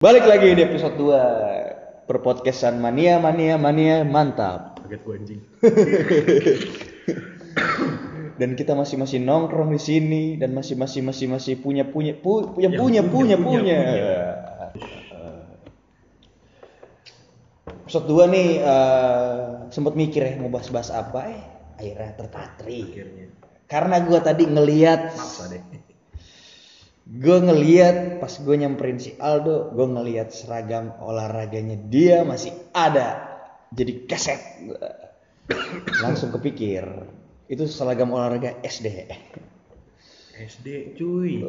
Balik lagi di episode 2 Perpodcastan Mania Mania Mania mantap. Kaget gue anjing. Dan kita masih masih nongkrong di sini dan masih masih masih masih punya punya pu, punya Yang punya punya punya, punya. punya, Episode 2 nih eh, sempet mikir ya mau bahas-bahas apa eh akhirnya terpatri. Akhirnya. Karena gua tadi ngeliat Maksa deh. Gue ngeliat pas gue nyamperin si Aldo gue ngeliat seragam olahraganya dia masih ada. Jadi keset langsung kepikir itu seragam olahraga SD SD cuy.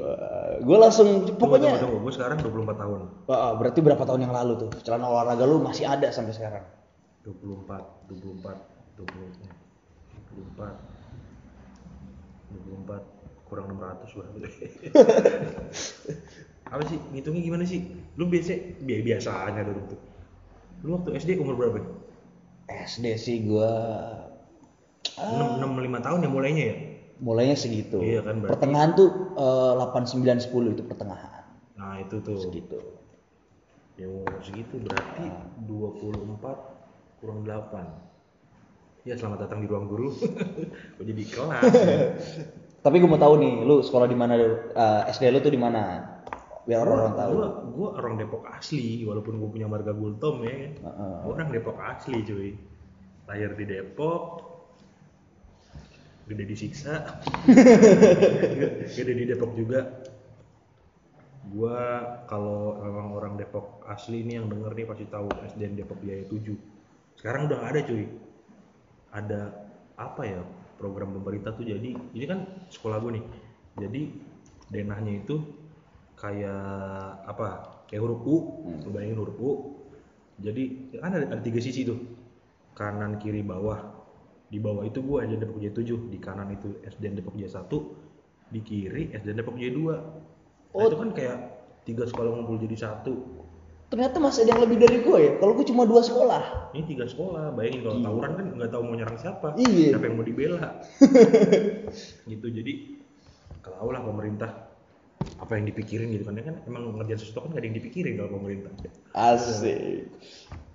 gue langsung pokoknya Tunggu, tunggu, Gue sekarang 24 tahun. Wah, berarti berapa tahun yang lalu tuh? Celana olahraga lu masih ada sampai sekarang? 24, 24, 20, 24, 24 kurang 600 berapa tuh? Apa sih? Ngitungnya gimana sih? Lu biasa bi biasanya dulu tuh. Lu waktu SD umur berapa? SD sih gue 6, 6 5 tahun ya mulainya ya? mulainya segitu Iya kan, berarti- pertengahan tuh eh, 8 9 10 itu pertengahan Nah, itu tuh. segitu Ya umur segitu berarti 24 kurang 8. Ya selamat datang di ruang guru. Gue jadi kelas. Tapi gue mau tahu nih, lu sekolah di mana dulu? Eh, SD lu tuh di mana? Biar orang-orang tahu. Gue gue orang Depok asli walaupun gue punya marga Gultom ya. Heeh. Gue orang Depok asli cuy. Lahir di Depok. Gede disiksa. Gede di Depok juga. Gua kalau memang orang Depok asli ini yang denger nih pasti tahu SDN Depok Jaya 7. Sekarang udah ada cuy. Ada apa ya program pemerintah tuh jadi ini kan sekolah gue nih. Jadi denahnya itu kayak apa? Kayak huruf U, lu bayangin huruf U. Jadi kan ada, ada tiga sisi tuh. Kanan kiri bawah. Di bawah itu gua SDN Depok Jaya 7, di kanan itu SDN Depok Jaya 1, di kiri SDN Depok Jaya 2. Nah, Oh. itu kan kayak tiga sekolah ngumpul jadi satu. Ternyata masih ada yang lebih dari gue ya. Kalau gue cuma dua sekolah. Ini tiga sekolah, bayangin kalau tawuran kan nggak tahu mau nyerang siapa, Iya. siapa yang mau dibela. gitu jadi kalau lah pemerintah apa yang dipikirin gitu kan ya kan emang ngerjain sesuatu kan nggak ada yang dipikirin kalau pemerintah. Asik.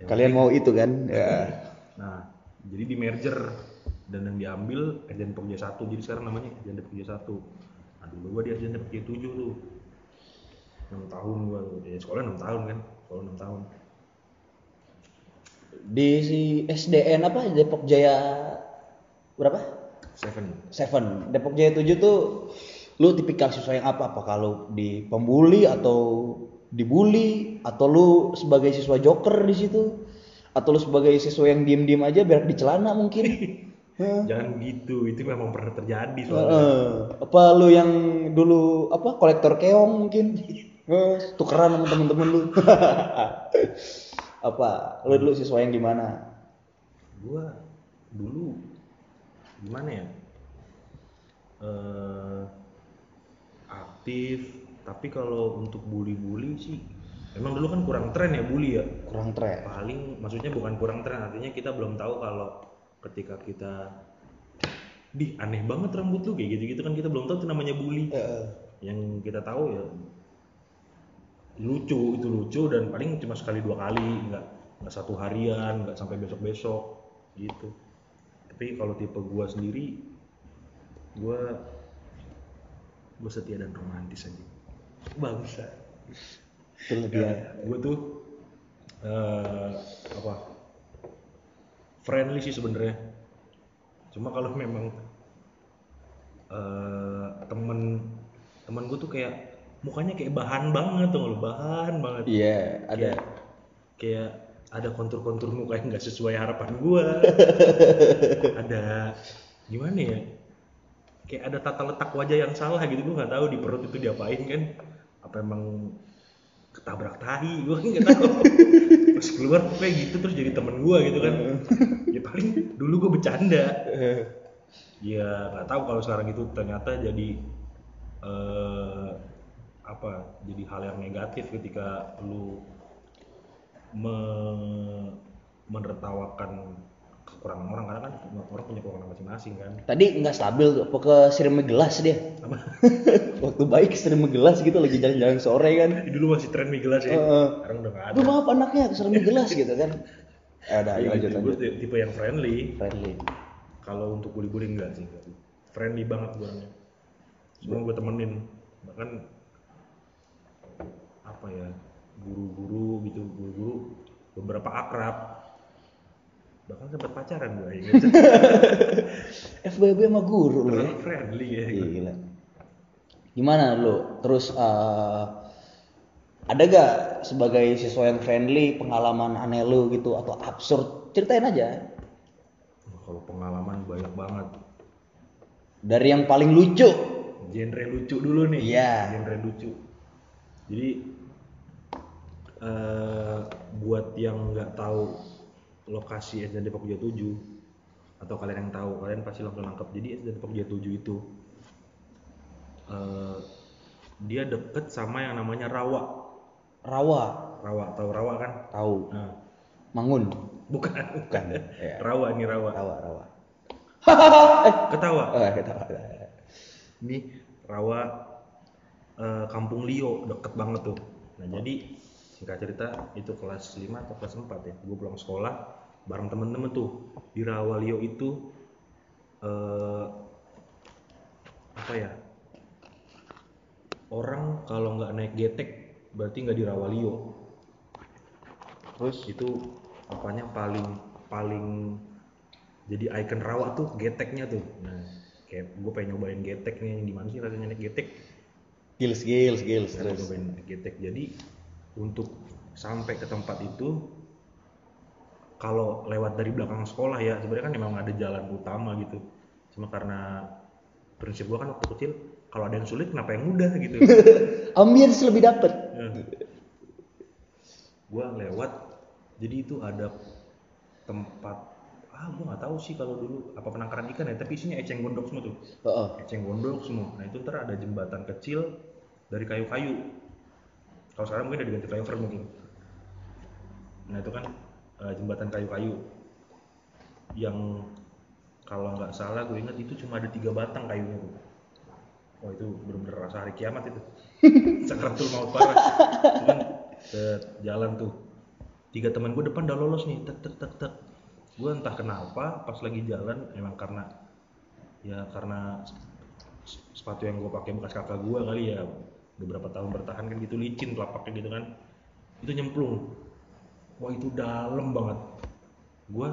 Kalian mau itu kan? Ya. Nah jadi di merger dan yang diambil Depok Jaya 1 jadi sekarang namanya Depok Jaya 1 nah dulu gua di Depok Jaya 7 tuh 6 tahun gua tuh ya sekolah 6 tahun kan sekolah 6 tahun Di si SDN apa? Depok Jaya berapa? Seven Seven. Depok Jaya 7 tuh lu tipikal siswa yang apa? Apa kalau di pembuli atau dibully atau lu sebagai siswa joker di situ? Atau lu sebagai siswa yang diem-diem aja biar di celana mungkin? Jangan gitu itu memang pernah terjadi soalnya Heeh. apa lu yang dulu apa kolektor keong mungkin tukeran sama temen-temen lu. Apa? Lu dulu siswa yang di mana? Gua dulu gimana ya? Eh aktif. Tapi kalau untuk bully-bully sih emang dulu kan kurang tren ya bully ya? Kurang tren. Paling maksudnya bukan kurang tren artinya kita belum tahu kalau ketika kita di aneh banget rambut lu kayak gitu-gitu kan kita belum tahu itu namanya bully. Heeh. yang kita tahu ya lucu itu lucu dan paling cuma sekali dua kali nggak nggak satu harian nggak sampai besok besok gitu. Tapi kalau tipe gua sendiri gua gua setia dan romantis aja. Bangsa. Itu lebih ya, gua tuh eh, apa? Friendly sih sebenarnya. Cuma kalau memang eh, temen temen gue tuh kayak mukanya kayak bahan banget tuh lo bahan banget. Iya ada. Kayak, kayak ada kontur-kontur muka yang nggak sesuai harapan gua. Ada gimana ya? Kayak ada tata letak wajah yang salah gitu gua nggak tahu di perut itu diapain kan? Apa emang ketabrak tahi? Gua nggak tahu. Pas keluar kayak gitu terus jadi temen gua gitu kan. Ya paling dulu gua bercanda. Ya nggak tahu kalau sekarang itu ternyata jadi eh, apa jadi hal yang negatif ketika lu me- menertawakan kekurangan orang karena kan orang punya kekurangan masing-masing kan Tadi nggak stabil tuh, apa ke sering megelas dia. apa Waktu baik sering megelas gitu lagi jalan-jalan sore kan. dulu masih tren mie gelas ya Heeh. sekarang udah nggak ada Aduh maaf anaknya sering megelas gitu kan. Eh udah ayo lanjut lanjut. tipe yang friendly Friendly. kalau untuk bully-bully enggak sih friendly banget gue orangnya semua gue temenin bahkan apa ya guru-guru gitu guru-guru beberapa akrab bahkan sempat pacaran gue ya FBB sama guru lo ya. Friendly ya Gila. Gimana lu? Terus eh, ada gak sebagai siswa yang friendly pengalaman aneh lu gitu atau absurd? Ceritain aja. kalau pengalaman banyak banget Dari yang paling lucu. genre lucu dulu nih Iya. genre lucu jadi eh buat yang nggak tahu lokasi SD Depok Jaya 7 atau kalian yang tahu kalian pasti langsung nangkep jadi SD Depok Jaya 7 itu eh dia deket sama yang namanya Rawa Rawa. Rawa tahu Rawa kan Tahu. nah Mangun. bukan Bukan. Ya. Rawa ini Rawa Rawa, Rawa. ketawa Oh, ketawa. ini rawa eh, kampung Lio deket banget tuh nah jadi singkat cerita itu kelas 5 atau kelas 4 ya. Gue pulang sekolah bareng temen-temen tuh. Di rawa Lio itu eh, apa ya? Orang kalau nggak naik getek berarti nggak di rawa Lio Terus? Itu apanya paling paling jadi icon rawa tuh geteknya tuh. Nah kayak gue pengen nyobain getek nih gimana sih rasanya naik getek? Gils gils gils Pengen terus. nyobain getek. Jadi untuk sampai ke tempat itu kalau lewat dari belakang sekolah ya sebenarnya kan memang ada jalan utama gitu. Cuma karena prinsip gue kan waktu kecil kalau ada yang sulit kenapa yang mudah gitu? Ambience lebih dapet. gue lewat jadi itu ada tempat ah gue nggak tahu sih kalau dulu apa penangkaran ikan ya tapi isinya eceng gondok semua tuh. Heeh. eceng gondok semua. Nah itu ntar ada jembatan kecil dari kayu-kayu kalau sekarang mungkin udah diganti flyover mungkin. Nah itu kan eh, jembatan kayu-kayu. Yang kalau nggak salah gue ingat itu cuma ada tiga batang kayunya tuh oh itu bener-bener rasa hari kiamat itu. Sakratul maut parah cuman ke jalan tuh. Tiga teman gue depan udah lolos nih tek tek tek tek. Gue entah kenapa pas lagi jalan emang karena ya karena sepatu yang gue pakai bekas kakak gue kali ya beberapa tahun bertahan kan gitu licin telapaknya gitu kan. Itu nyemplung. Wah itu dalam banget. Gue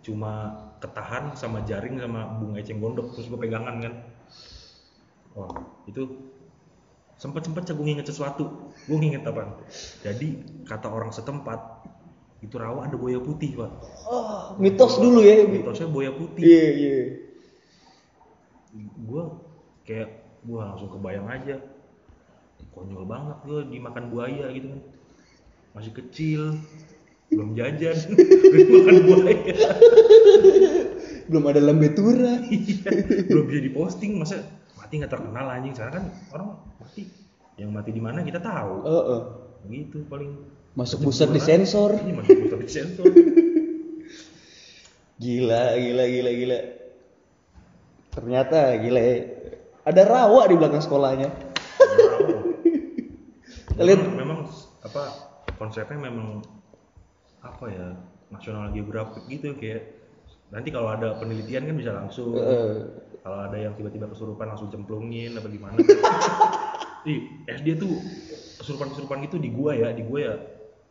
cuma ketahan sama jaring sama bunga eceng gondok terus gue pegangan kan. Wah itu sempet sempet gue nginget sesuatu. Gue nginget apa? Jadi kata orang setempat itu rawa ada buaya putih pak. Oh, mitos dulu ya. mitosnya buaya putih. Iya, iya. gue kayak gue langsung kebayang aja konyol banget gue dimakan buaya gitu kan masih kecil belum jajan udah makan buaya Belum ada lambe tura. Iya, belum bisa diposting masa mati nggak terkenal anjing sekarang kan orang mati yang mati di mana kita tahu Heeh. gitu paling Masuk buset di sensor. ini masuk booster di sensor Gila, gila, gila, gila. Ternyata gila ya. Ada rawa di belakang sekolahnya. Memang, memang apa konsepnya memang apa ya nasional geografik gitu kayak nanti kalau ada penelitian kan bisa langsung Heeh. kalau ada yang tiba-tiba kesurupan langsung cemplungin apa gimana Ih, SD tuh kesurupan-kesurupan gitu di gua ya di gua ya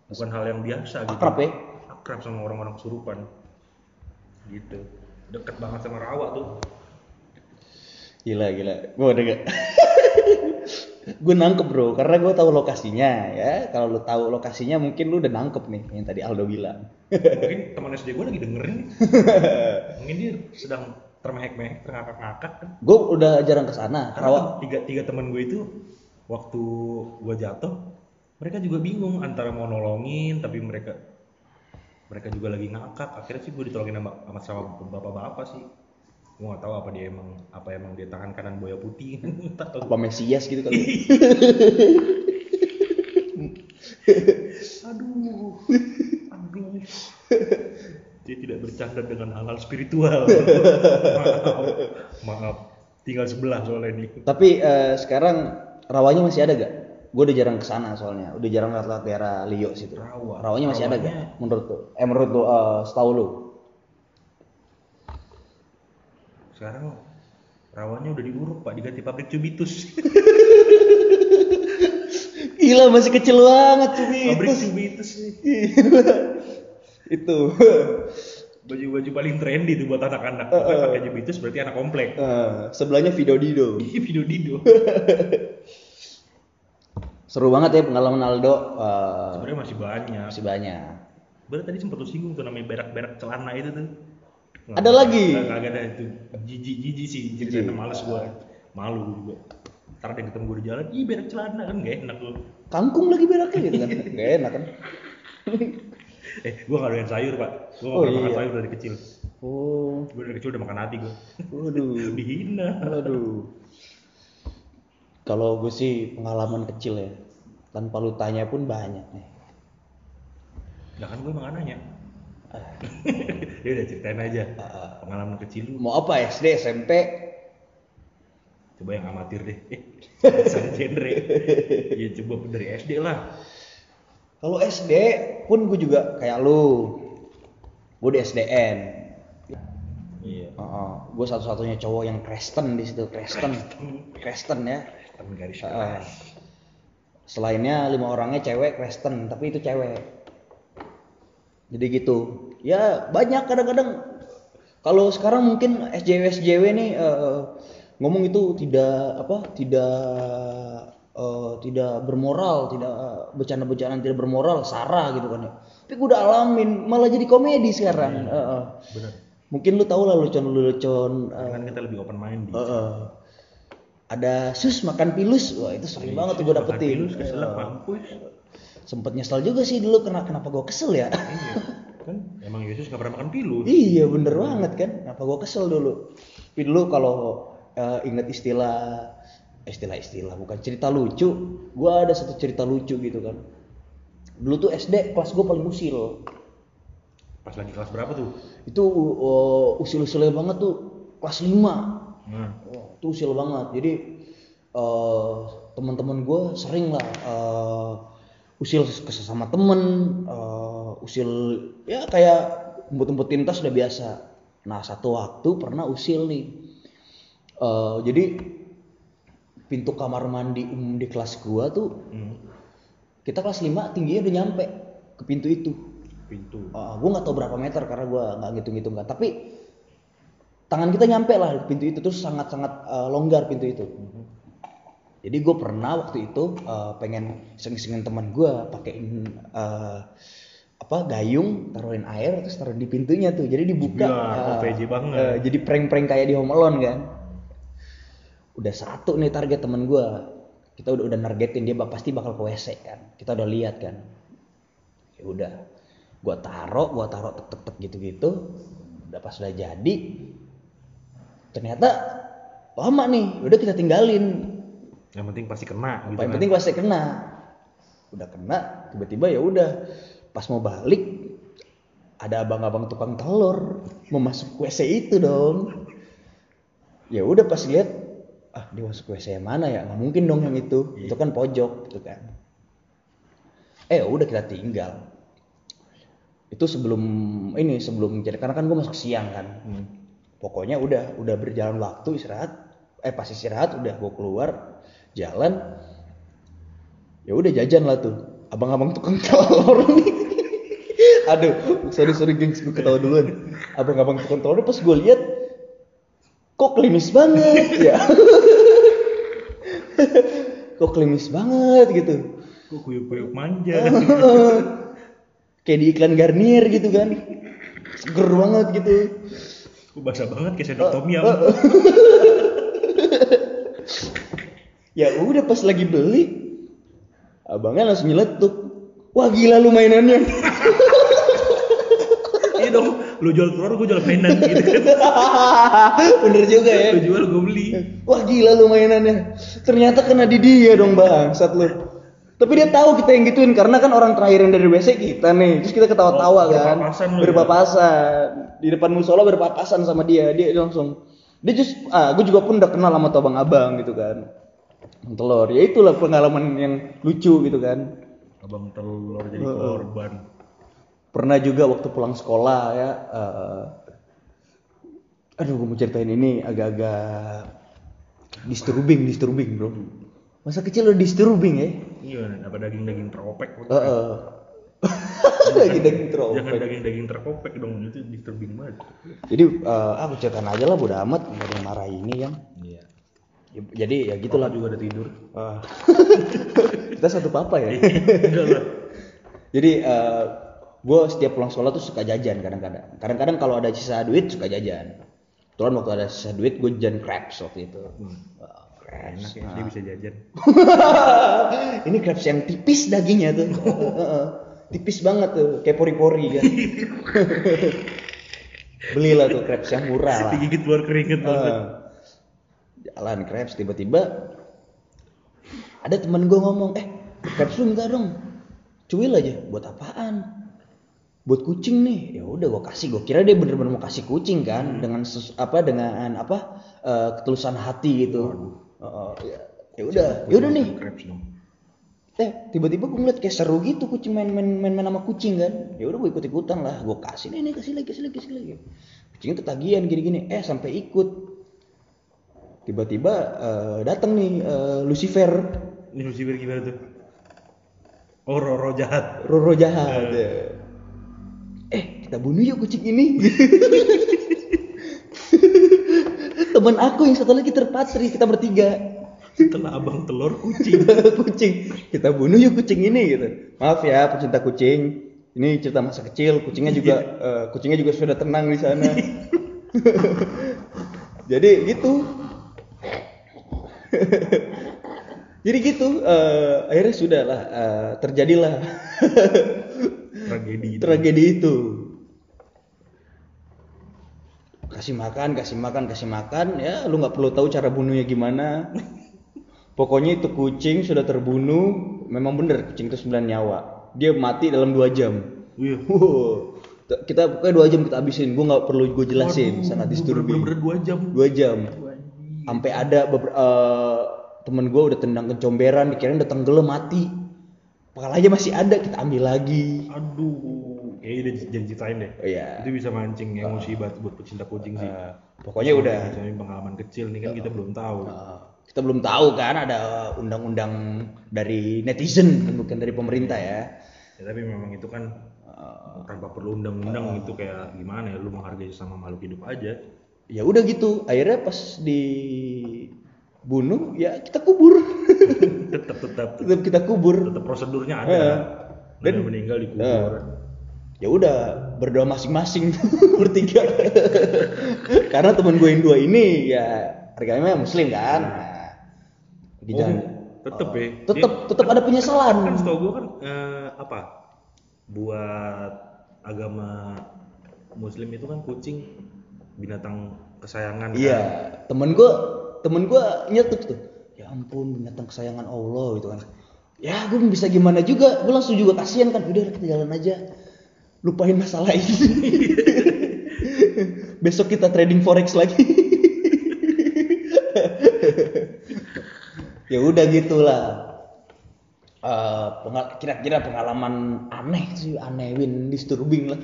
bukan hal yang biasa gitu Akrab ya? akrab sama orang-orang kesurupan gitu deket banget sama rawa tuh Gila, gila. Gue udah gak. Gue nangkep bro, karena gue tahu lokasinya ya. Kalau lu tahu lokasinya mungkin lu udah nangkep nih yang tadi Aldo bilang. mungkin teman SD gua lagi dengerin mungkin dia sedang termehek-mehek terngakak-ngakak kan Gue udah jarang ke sana. Karena tiga tiga teman gue itu waktu gue jatuh mereka juga bingung antara mau nolongin tapi mereka mereka juga lagi ngakak akhirnya sih gue ditolongin sama sama, sama bapak-bapak sih gue nggak tahu apa dia emang apa emang dia tangan kanan buaya putih tak tahu Apa Mesias gitu kali. aduh aduh Dia tidak bercanda dengan hal-hal spiritual. maaf, maaf. Tinggal sebelah soalnya ini. Tapi eh, sekarang rawanya masih ada gak? Gue udah jarang ke sana soalnya, udah jarang lewat daerah Lio situ. Rawa. Rawanya masih ada Rawanya- gak? Menurut lu? Eh menurut lu, eh, setahu lu? Sekarang rawanya udah diuruk pak, diganti pabrik cubitus. Gila masih kecil banget cuy. pabrik cubitus nih. itu. Baju-baju paling trendy tuh buat anak-anak. Pokoknya pakai cubitus berarti anak komplek. Eh, sebelahnya video Dido. Iya video Dido. Seru banget ya pengalaman Aldo. eh, Sebenarnya masih banyak. masih banyak. Bener tadi sempat lu singgung tuh namanya berak-berak celana itu tuh. Nggak- Ada lagi? Nggak nggak ada itu. Jijik jijik sih. Jadi males gua. Malu gua juga. Ntar dia ketemu gua di jalan, ih berak celana kan gak enak lu. Kangkung lagi beraknya gitu kan. Gak enak kan. Eh, gua gak doyan sayur pak. Gua gak Oh, pernah makan iya. sayur dari kecil. Oh, Gua dari kecil udah makan hati gua. waduh. Dihina. Waduh. Kalau gue sih pengalaman kecil ya. Tanpa lu tanya pun banyak nih. Lah kan gua emang nanya. Ya udah ceritain aja. Pengalaman kecil lu. Mau apa SD, SMP? Coba yang amatir deh. Eh, Sama genre. Ya coba dari SD lah. Kalau SD pun gue juga kayak lu. Gue di SDN. Iya. gue satu-satunya cowok yang Kristen di situ, Kristen. Kristen ya. Temen garis keras. Selainnya lima orangnya cewek Kristen, tapi itu cewek. Jadi gitu. Ya banyak kadang-kadang kalau sekarang mungkin SJW SJW nih eh, ngomong itu tidak apa tidak eh, tidak bermoral, tidak bercanda-bercandaan tidak bermoral, Sarah gitu kan ya. Tapi gue udah alamin, malah jadi komedi sekarang. Eh, eh. Bener. Mungkin lu tau lah lucon-lucon eh, Karena kan kita lebih open minded. eh, eh. ada sus makan pilus, wah itu sering banget tuh gue dapetin. Pilus mampus. Sempet nyesel juga sih dulu kena kenapa gue kesel ya Iya. Kan emang Yesus gak pernah makan pilus. iya bener banget kan kenapa gue kesel dulu tapi dulu kalau eh, inget istilah istilah-istilah bukan cerita lucu gue ada satu cerita lucu gitu kan dulu tuh SD kelas gue paling usil Pas lagi kelas berapa tuh? itu uh, usil-usilnya banget tuh kelas 5 Nah, Wah, itu usil banget. Jadi eh teman-teman gue sering lah eh, usil ke sesama temen, eh, usil ya kayak umpet-umpetin tas udah biasa. Nah satu waktu pernah usil nih. Eh, jadi pintu kamar mandi umum di kelas gua tuh hmm, kita kelas 5 tingginya udah nyampe ke pintu itu. pintu. Uh, gue nggak tahu berapa meter karena gue nggak ngitung-ngitung kan. Tapi tangan kita nyampe lah pintu itu terus sangat-sangat uh, longgar pintu itu. Jadi gue pernah waktu itu uh, pengen iseng-isengin teman gue pakein uh, apa gayung taruhin air terus taruh di pintunya tuh. Jadi dibuka OPJ banget. uh, jadi prank-prank kayak di Home Alone kan. Udah satu nih target teman gue kita udah udah nargetin dia pasti bakal ke WC kan. Kita udah lihat kan. Ya udah gua taruh gua taruh tek tek tek gitu gitu udah pas udah jadi ternyata lama nih udah kita tinggalin Yang penting pasti kena gitu yang kan. penting pasti kena. Udah kena tiba-tiba ya udah. Pas mau balik ada abang-abang tukang telur mau masuk WC itu dong. Ya udah pas lihat ah dia masuk WC yang mana ya? Nggak mungkin dong yang itu. Itu kan pojok gitu kan. Eh udah kita tinggal. Itu sebelum ini sebelum jadi karena kan gue masuk siang kan. Hmm. pokoknya udah udah berjalan waktu istirahat. Eh pas istirahat udah gue keluar jalan ya udah jajan lah tuh. Abang-abang tukang telur nih. Aduh sorry sorry gengs gue ketawa duluan. Abang-abang tukang telur pas gue lihat kok klimis banget ya. Kok klimis banget gitu. Kok kuyuk-kuyuk manja. kayak di iklan Garnier gitu kan. Seger banget gitu. Kok basah banget kayak sendok tom yum. Ya udah pas lagi beli abangnya langsung nyeletuk wah gila lu mainannya Iya dong, lu jual telur, gue jual mainan gitu kan. bener juga ya Lu jual, gue beli. wah gila lu mainannya ternyata kena di dia dong bang saat lu Tapi dia tahu kita yang gituin karena kan orang terakhir yang dari WC kita nih. Terus kita ketawa-tawa Oh, kan. berpapasan ya? Berpapasan. Di depan musola berpapasan sama dia. Dia langsung dia just ah gue juga pun udah kenal sama tuh abang-abang gitu kan. Abang telur. Ya itulah pengalaman yang lucu gitu kan. Abang telur jadi korban. Pernah juga waktu pulang sekolah ya eh, aduh gue mau ceritain ini agak-agak disturbing, disturbing, Bro. Masa kecil udah disturbing ya? Iya, apa daging-daging terkopek? Heeh. Lagi daging Jangan teropek. daging-daging terkopek dong, itu disturbing banget. Jadi eh, aku ceritain aja lah bodo amat nggak ada yang marah ini kan. Iya. Ya, jadi ya Itulah gitulah. juga udah tidur. Ah. Kita satu papa ya. Enggak lah. Jadi eh gue setiap pulang sekolah tuh suka jajan kadang-kadang. Kadang-kadang kalau ada sisa duit suka jajan. Kebetulan waktu ada sisa duit gue jajan crepes waktu itu. Wah, crepes. Enak ya, dia bisa jajan. Ini crepes yang tipis dagingnya tuh. Tipis banget tuh, kayak pori-pori kan. Belilah tuh crepes yang murah lah. Digigit keluar keringet banget. Jalan crepes tiba-tiba ada temen gue ngomong eh crepes lu minta dong? Cuil aja. Buat apaan? Buat kucing nih. Ya udah gue kasih gue kira dia bener-bener mau kasih kucing kan dengan ses- apa dengan apa eh, ketulusan hati gitu. Heeh, ya ya udah ya udah nih. eh tiba-tiba gue ngeliat kayak seru gitu kucing main-main main-main sama kucing kan. Ya udah gue ikut ikutan lah. Gue kasih nih nih kasih lagi kasih lagi kasih lagi. Kucingnya ketagihan gini-gini. Eh sampai ikut tiba-tiba eh, datang nih eh, Lucifer. Ini Lucifer gimana tuh? Oh, Roro jahat. Roro jahat eh. kita bunuh yuk kucing ini. Teman aku yang satu lagi terpatri kita bertiga. Setelah abang telur kucing. kucing. Kita bunuh yuk kucing ini gitu. Maaf ya pecinta kucing. Ini cerita masa kecil kucingnya juga eh, kucingnya juga sudah tenang di sana. Jadi gitu jadi gitu eh, akhirnya sudah lah eh, terjadilah Tragedi itu. tragedi itu kasih makan kasih makan kasih makan ya lu nggak perlu tahu cara bunuhnya gimana pokoknya itu kucing sudah terbunuh memang bener kucing itu 9 nyawa dia mati dalam dua jam. Wow. T- kita pokoknya dua jam kita habisin gue nggak perlu gue jelasin Waduh, sangat disturbing Bener-bener dua jam. dua jam sampai ada beber- eh, temen gue udah tendang kecomberan dikirain udah tenggelam mati palanya masih ada kita ambil lagi Aduh. Kayaknya udah jangan ceritain deh. oh iya Itu bisa mancing emosi buat buat pecinta kucing sih. Eh, pokoknya udah Misalnya pengalaman kecil nih kan kita belum tahu. eh, kita belum tahu kan ada undang-undang dari netizen bukan dari pemerintah ya Ya, tapi memang itu kan tanpa perlu undang-undang itu kayak gimana ya lu menghargai sama makhluk hidup aja. Ya udah gitu akhirnya pas dibunuh ya kita kubur. Tetap tetap tetap kita kubur. Tetap prosedurnya ada. Eh, Dan meninggal dikubur. ya udah berdoa masing-masing bertiga. Karena temen gue yang dua ini ya harganya muslim kan? Nah, lagi Oh, jalan- tetep ya. tetep tetep ada Kan penyesalan setahu gua kan eh, apa? Buat agama muslim itu kan kucing binatang kesayangan kan. iya temen gue temen gue nyetuk tuh. Ya ampun binatang kesayangan Allah gitu kan. Ya gue bisa gimana juga. Gue langsung juga kasihan kan udah kita jalan aja. Lupain masalah ini. Besok kita trading forex lagi. Ya udah gitulah. Eh, pengal- kira-kira pengalaman aneh sih aneh win disturbing lah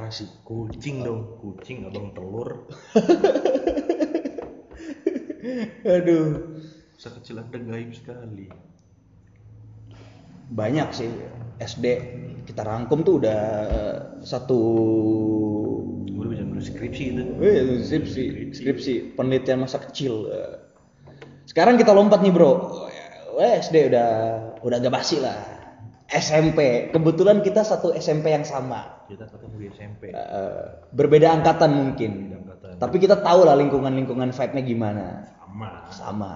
Parah sih kucing dong, kucing abang telur. aduh. Masa kecil anda gaib sekali. banyak sih SD kita rangkum tuh udah eh, satu udah bisa nulis skripsi gitu. eh, skripsi. Skripsi. Penelitian masa kecil Eh, sekarang kita lompat nih bro. Wah, SD udah udah agak basi lah SMP kebetulan kita satu SMP yang sama Kita ketemu di SMP. Eh, berbeda angkatan mungkin Beda angkatan. tapi kita tahu lah lingkungan lingkungan vibe-nya gimana Sama. sama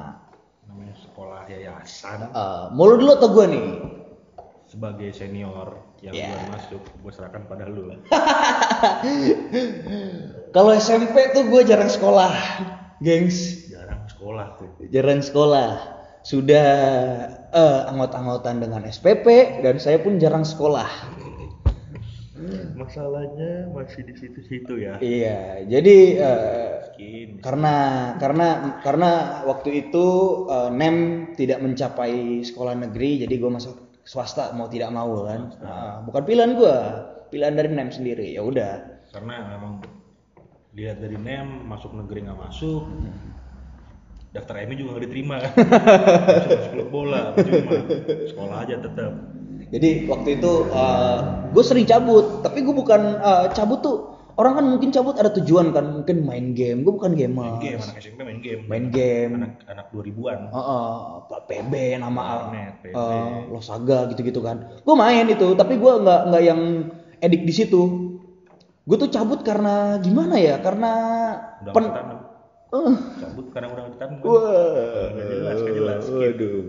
Namanya sekolah yayasan. Eh, mau lu dulu atau gue nih Sebagai senior yang Ya. baru masuk, gue serahkan pada lu. kalau SMP tuh gue jarang sekolah gengs Jarang sekolah tuh. jarang sekolah sudah eh, anggot-anggotan dengan SPP dan saya pun jarang sekolah. Masalahnya masih di situ-situ ya. Iya, jadi eh, Miskin. karena karena karena waktu itu eh, nem tidak mencapai sekolah negeri, jadi gue masuk swasta mau tidak mau kan. Nah, bukan pilihan gue, pilihan dari nem sendiri. Ya udah. Karena memang lihat dari NEM masuk negeri nggak masuk. Daftar MI juga nggak diterima klub bola cuma sekolah aja tetap. Jadi waktu itu gue sering cabut, tapi gue bukan eh, cabut tuh orang kan mungkin cabut ada tujuan kan, mungkin main game. Gue bukan gamer. Main game anak SMP main game. Main game. Anak anak 2000-an. Heeh, Pak PB nama Warnet, PB. eh, Losaga gitu-gitu kan. Gue main itu, tapi gue nggak nggak yang edik di situ. Gue tuh cabut karena gimana ya? Karena Udah pen, Cabut karena ditanam. kan. wah, jelas, jelas. Waduh.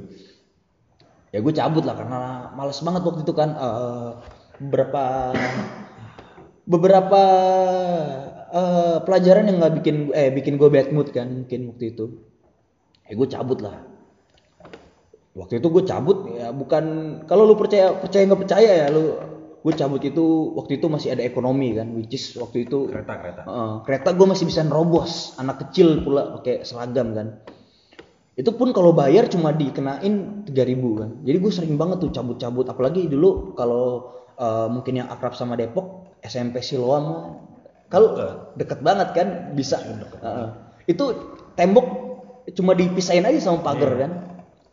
Ya gue cabut lah karena males banget waktu itu kan. eh, beberapa beberapa eh, pelajaran yang nggak bikin eh bikin gue bad mood kan mungkin waktu itu. Ya gue cabut lah. Waktu itu gue cabut ya bukan kalau lu percaya percaya nggak percaya ya lu gue cabut itu waktu itu masih ada ekonomi kan which is waktu itu Kereta kereta. Heeh, kereta gue masih bisa nerobos anak kecil pula pakai seragam kan. Itu pun kalau bayar cuma dikenain 3000 kan. Jadi gue sering banget tuh cabut-cabut apalagi dulu kalau eh, mungkin yang akrab sama Depok SMP Siloam. Kalau deket. banget kan bisa. Heeh. itu tembok cuma dipisahin aja sama pagar kan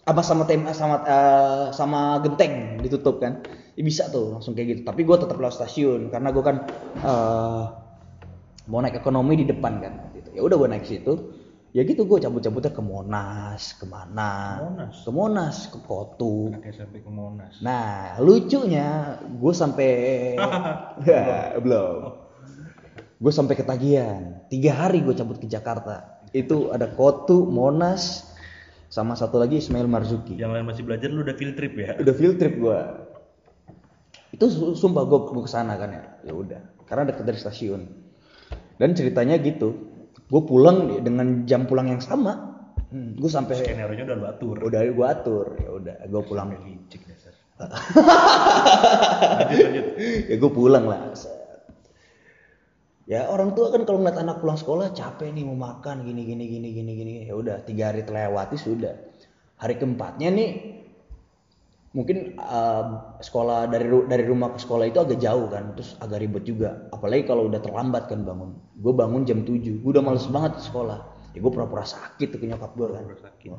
apa sama tem sama eh, sama genteng ditutup kan? Ya bisa tuh langsung kayak gitu. Tapi gue tetap lewat stasiun karena gue kan eh, mau naik ekonomi di depan kan? Gitu. ya udah gue naik situ. Ya gitu gue cabut-cabutnya ke Monas ke mana Monas? ke Monas ke Kotu. SMP ke Monas. nah lucunya gue sampai ya, belum. Gue sampai ketagihan tiga hari gue cabut ke Jakarta. Itu ada Kotu Monas sama satu lagi Ismail Marzuki Yang lain masih belajar lu udah field trip ya. udah field trip gua itu su- sumpah gua gua ke sana kan ya ya udah karena deket dari stasiun dan ceritanya gitu gue pulang dengan jam pulang yang sama hmm, gue sampai Skenario nya udah lu atur. udah gua atur ya udah gue pulang Licik dasar. lanjut lanjut. ya gue pulang lah. Ya orang tua kan kalau ngeliat anak pulang sekolah capek nih mau makan gini gini gini gini gini. Ya udah tiga hari terlewati sudah. Hari keempatnya nih mungkin uh, sekolah dari dari rumah ke sekolah itu agak jauh kan terus agak ribet juga. Apalagi kalau udah terlambat kan bangun. Gue bangun jam 7 gue udah males banget sekolah. Ya gue pura-pura sakit tuh ke nyokap gue kan. Pura-pura sakit.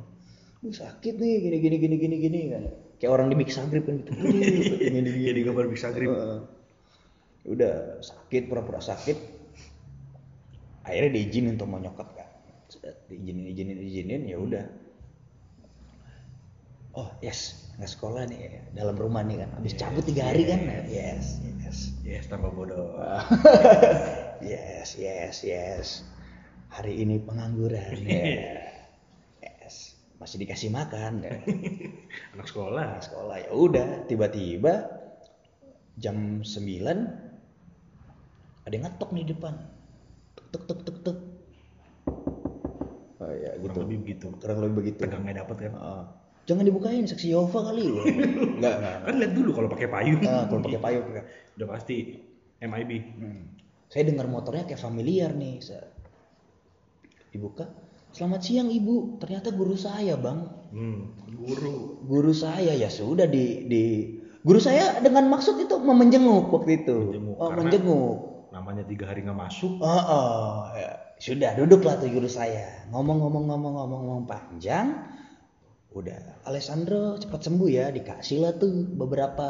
gue sakit nih gini gini gini gini gini kan. Kayak orang di mix agrip kan gitu. Gini gini gini Jadi gambar bisa grip. Heeh. udah sakit pura-pura sakit akhirnya diizinin tuh mau nyokap kan? Diizinin izinin izinin ya udah. Oh yes nggak sekolah nih dalam rumah nih kan? Habis cabut tiga hari kan? Yes yes Yes, tambah bodoh. yes yes yes. Hari ini pengangguran ya. yes. Masih dikasih makan ya. Anak sekolah. sekolah ya udah. Tiba-tiba jam 9 ada yang ngetok nih depan tuk tuk tuk tuk oh ya gitu Kurang lebih begitu. kurang lebih begitu Tegangnya dapat kan. Heeh. jangan dibukain saksi Yehova kali enggak enggak Kan lihat dulu kalau pakai payung. Ah, kalau pakai payung enggak. Udah pasti MIB. Hmm. saya dengar motornya kayak familiar nih Set. dibuka selamat siang ibu ternyata guru saya bang Hmm, guru. guru saya ya sudah di di guru saya dengan maksud itu mau menjenguk waktu itu Menjenguk, oh, karena- menjenguk Namanya tiga hari nggak masuk. oh, oh, ya. sudah duduklah tuh guru saya ngomong-ngomong ngomong-ngomong ngomong panjang udah Alessandro cepat sembuh ya dikasih lah tuh beberapa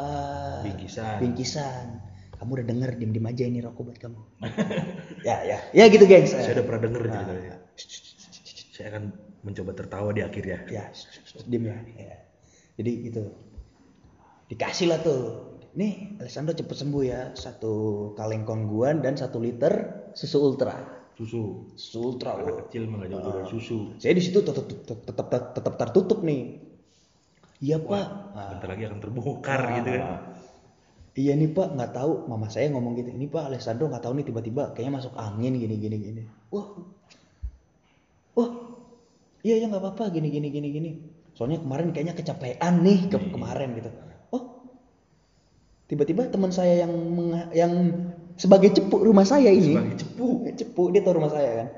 Bingkisan. bingkisan kamu udah denger diem diem aja ini rokok buat kamu ya ya ya gitu gengs Saya udah pernah denger Ah. ceritanya. Saya akan mencoba tertawa di akhir ya. ya diem ya. ya jadi gitu dikasih lah tuh nih Alessandro cepet sembuh ya. Satu kaleng kongguan dan satu liter susu ultra. Susu. susu ultra Anak wah. kecil mah nggak jauh dari susu. saya di situ tetap tetap tetap tertutup nih. Iya pak. Ah, Bentar lagi akan terbongkar gitu kan. ah. iya nih pak. Nggak tahu. Mama saya ngomong gitu. Ini pak Alessandro nggak tahu nih tiba-tiba kayaknya masuk angin gini gini gini. Wah. Wah. Iya ya nggak apa-apa. Gini gini gini gini. Soalnya kemarin kayaknya kecapean nih ke kemarin gitu. oh tiba-tiba teman saya yang yang sebagai cepu rumah saya ini Sebagai cepu. cepu dia tahu rumah saya kan.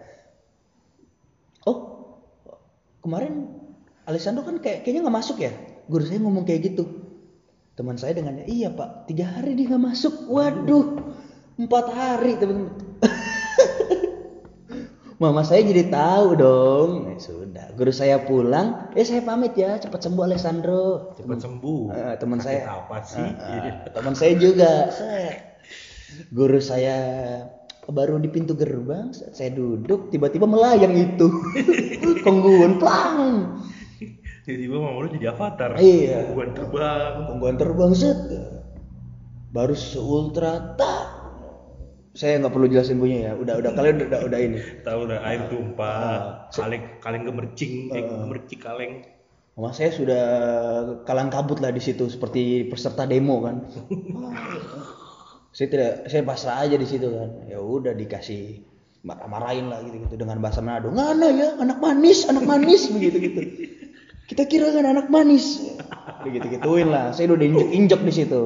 Oh kemarin Alessandro kan kayak kayaknya nggak masuk ya? Guru saya ngomong kayak gitu. Teman saya dengannya iya pak tiga hari dia nggak masuk. Waduh empat hari teman Mama saya jadi tahu dong. Ya sudah, guru saya pulang, eh saya pamit ya, cepat sembuh Alessandro. Cepat sembuh. Eh, teman Sakit saya apa sih? Eh, eh, teman saya juga guru saya baru di pintu gerbang saya duduk tiba-tiba melayang itu kongguan plang Tiba-tiba mau lu jadi avatar. Iya. Gua terbang. kongguan terbang set baru seultra tak saya nggak perlu jelasin bunyinya ya udah udah kalian udah udah ini Tahu udah air Ah. tumpah, kaleng kaleng gemercing, eh, gemercik kaleng. Mama saya sudah kalang kabut lah di situ seperti peserta demo kan. saya tidak, saya pasrah aja di situ kan. Ya udah dikasih marah-marahin lah gitu-gitu dengan bahasa Manado. Ngana ya, anak manis, anak manis begitu gitu. Kita kira kan anak manis. Begitu gituin lah. Saya udah diinjek-injek di situ.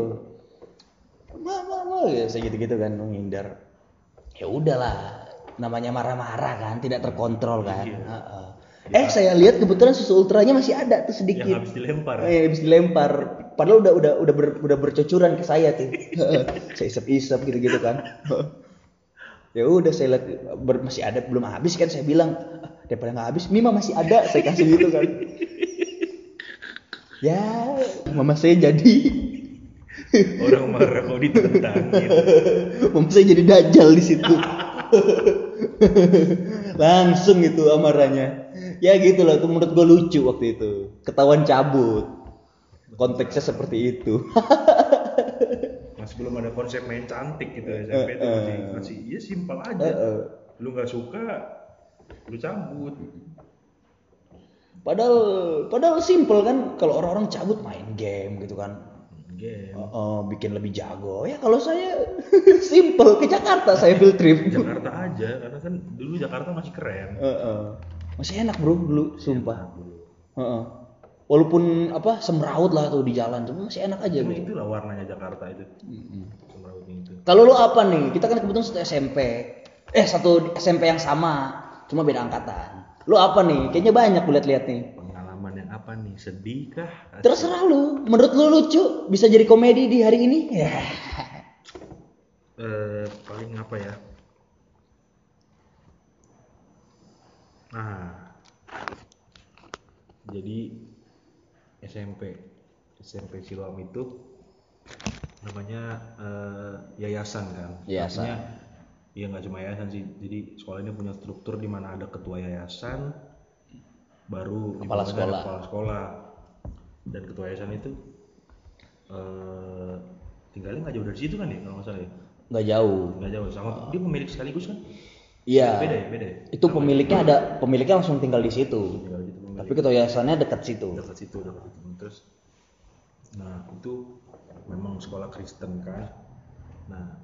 Ya saya gitu-gitu kan menghindar. Ya udahlah, namanya marah-marah kan, tidak terkontrol kan. Heeh. Eh saya lihat kebetulan susu ultranya masih ada tuh sedikit. Yang habis dilempar. Eh, habis dilempar. Padahal udah udah udah ber, udah bercucuran ke saya tuh. saya isep-isep gitu-gitu kan. ya udah saya lihat ber- masih ada belum habis kan saya bilang "Ah, daripada nggak habis Mima masih ada saya kasih gitu kan. ya mama saya jadi Orang marah kok ditentang. gitu. mama saya jadi dajal di situ. Langsung itu amarahnya. Ya gitu lah, itu menurut gue lucu waktu itu. Ketahuan cabut. Konteksnya seperti itu. Masih belum ada konsep main cantik gitu SMP itu masih masih ya simpel aja. Heeh. Lu nggak suka, lu cabut. Padahal padahal simple kan kalau orang-orang cabut main game gitu kan. Game. Heeh, bikin lebih jago. Ya kalau saya simple ke Jakarta saya field trip. Jakarta aja karena kan dulu Jakarta masih keren. Heeh. Masih enak bro dulu, sumpah. Heeh. Walaupun apa semraut lah tuh di jalan, cuma masih enak aja. Cuma bro. itulah warnanya Jakarta itu. Semrautnya itu. Kalau lu apa nih? Kita kan kebetulan satu SMP. Eh satu SMP yang sama, cuma beda angkatan. Lu apa nih? Kayaknya banyak gue lihat-lihat nih. Pengalaman yang apa nih? Sedih kah? Asik. Terserah lu. Menurut lu lucu? Bisa jadi komedi di hari ini? Ya. Eh, paling apa ya? Nah, jadi SMP SMP Siloam itu namanya eh, yayasan kan? Yayasan. Artinya, Iya nggak cuma yayasan sih. Jadi sekolah ini punya struktur di mana ada ketua yayasan, baru Kepala sekolah. kepala sekolah dan ketua yayasan itu eh tinggalnya nggak jauh dari situ kan ya kalau nggak salah ya? Nggak jauh. nggak jauh sama dia pemilik sekaligus kan Iya. beda ya beda ya Itu pemiliknya ada, pemiliknya langsung tinggal di situ. tinggal gitu Tapi ketua yayasannya dekat situ. dekat situ dekat situ terus nah itu memang sekolah Kristen kan nah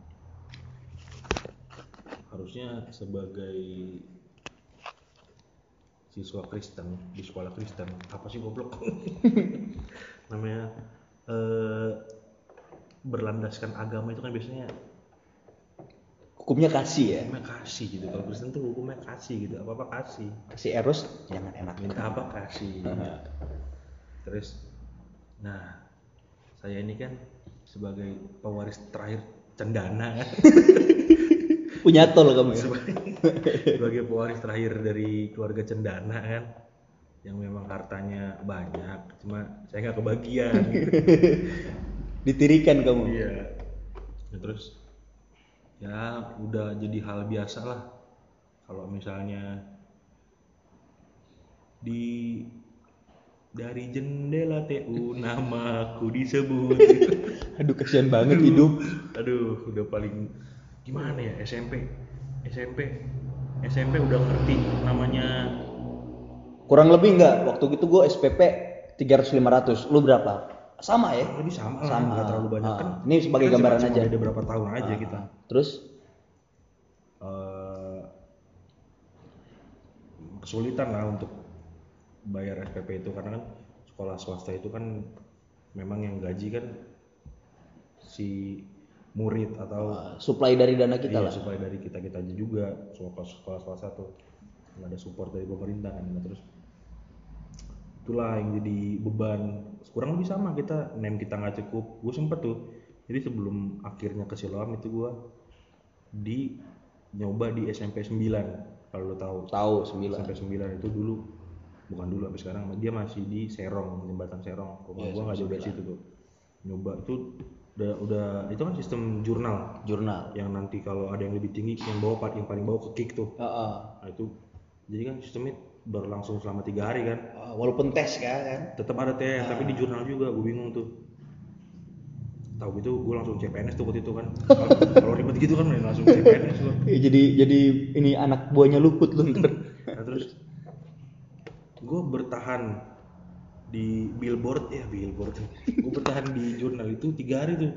harusnya sebagai siswa Kristen di sekolah Kristen. Apa sih goblok? Namanya eh, berlandaskan agama itu kan biasanya Hukumnya kasih ya. hukumnya kasih gitu. Kalau Kristen tuh hukumnya kasih gitu. Apa apa kasih. Kasih eros jangan enak. minta apa kasih. Terus nah saya ini kan sebagai pewaris terakhir cendana kan. Punya tol kamu ya. Sebagai pewaris terakhir dari keluarga cendana kan yang memang hartanya banyak cuma saya nggak kebagian gitu. Ditirikan kamu. iya Ya, terus ya udah jadi hal biasa lah kalau misalnya di dari jendela TU namaku disebut Aduh kasihan banget hidup. aduh udah paling gimana ya SMP SMP SMP udah ngerti namanya Kurang lebih enggak waktu itu gue SPP 300 500. Lu berapa? Sama ya? lebih sama lah Sama. terlalu banyak Ah, kan ini sebagai kita gambaran aja. beda berapa tahun aja kita Terus eh, kesulitan lah untuk bayar SPP itu karena kan sekolah swasta itu kan memang yang gaji kan si murid atau supply dari dana kita iya, lah. supaya dari kita kita aja juga sekolah sekolah swasta tuh nggak ada support dari pemerintah kan Nah, terus. Itulah yang jadi beban. Kurang lebih sama kita nem kita nggak cukup. Gue sempet tuh jadi sebelum akhirnya ke Siloam itu gue di nyoba di SMP 9 kalau lo tahu. Tahu sembilan. SMP 9 itu dulu bukan dulu sampai sekarang. Dia masih di Serong jembatan Serong. Rumah Iya, gua nggak jauh dari situ tuh. Nyoba itu udah udah itu kan sistem jurnal. Jurnal. Yang nanti kalau ada yang lebih tinggi yang bawa part yang paling bawah ke kick tuh. Heeh. nah itu jadi kan sistemnya berlangsung selama tiga hari kan. Ah, walaupun tes kan. Tetap ada tes tapi di jurnal juga gue bingung tuh. Tahu gitu gue langsung CPNS tuh waktu itu kan. Kalau kalau ribet gitu kan langsung CPNS gue Ya, jadi jadi ini anak buahnya luput lu ntar. nah terus gue bertahan di billboard ya billboard gue bertahan di jurnal itu tiga hari tuh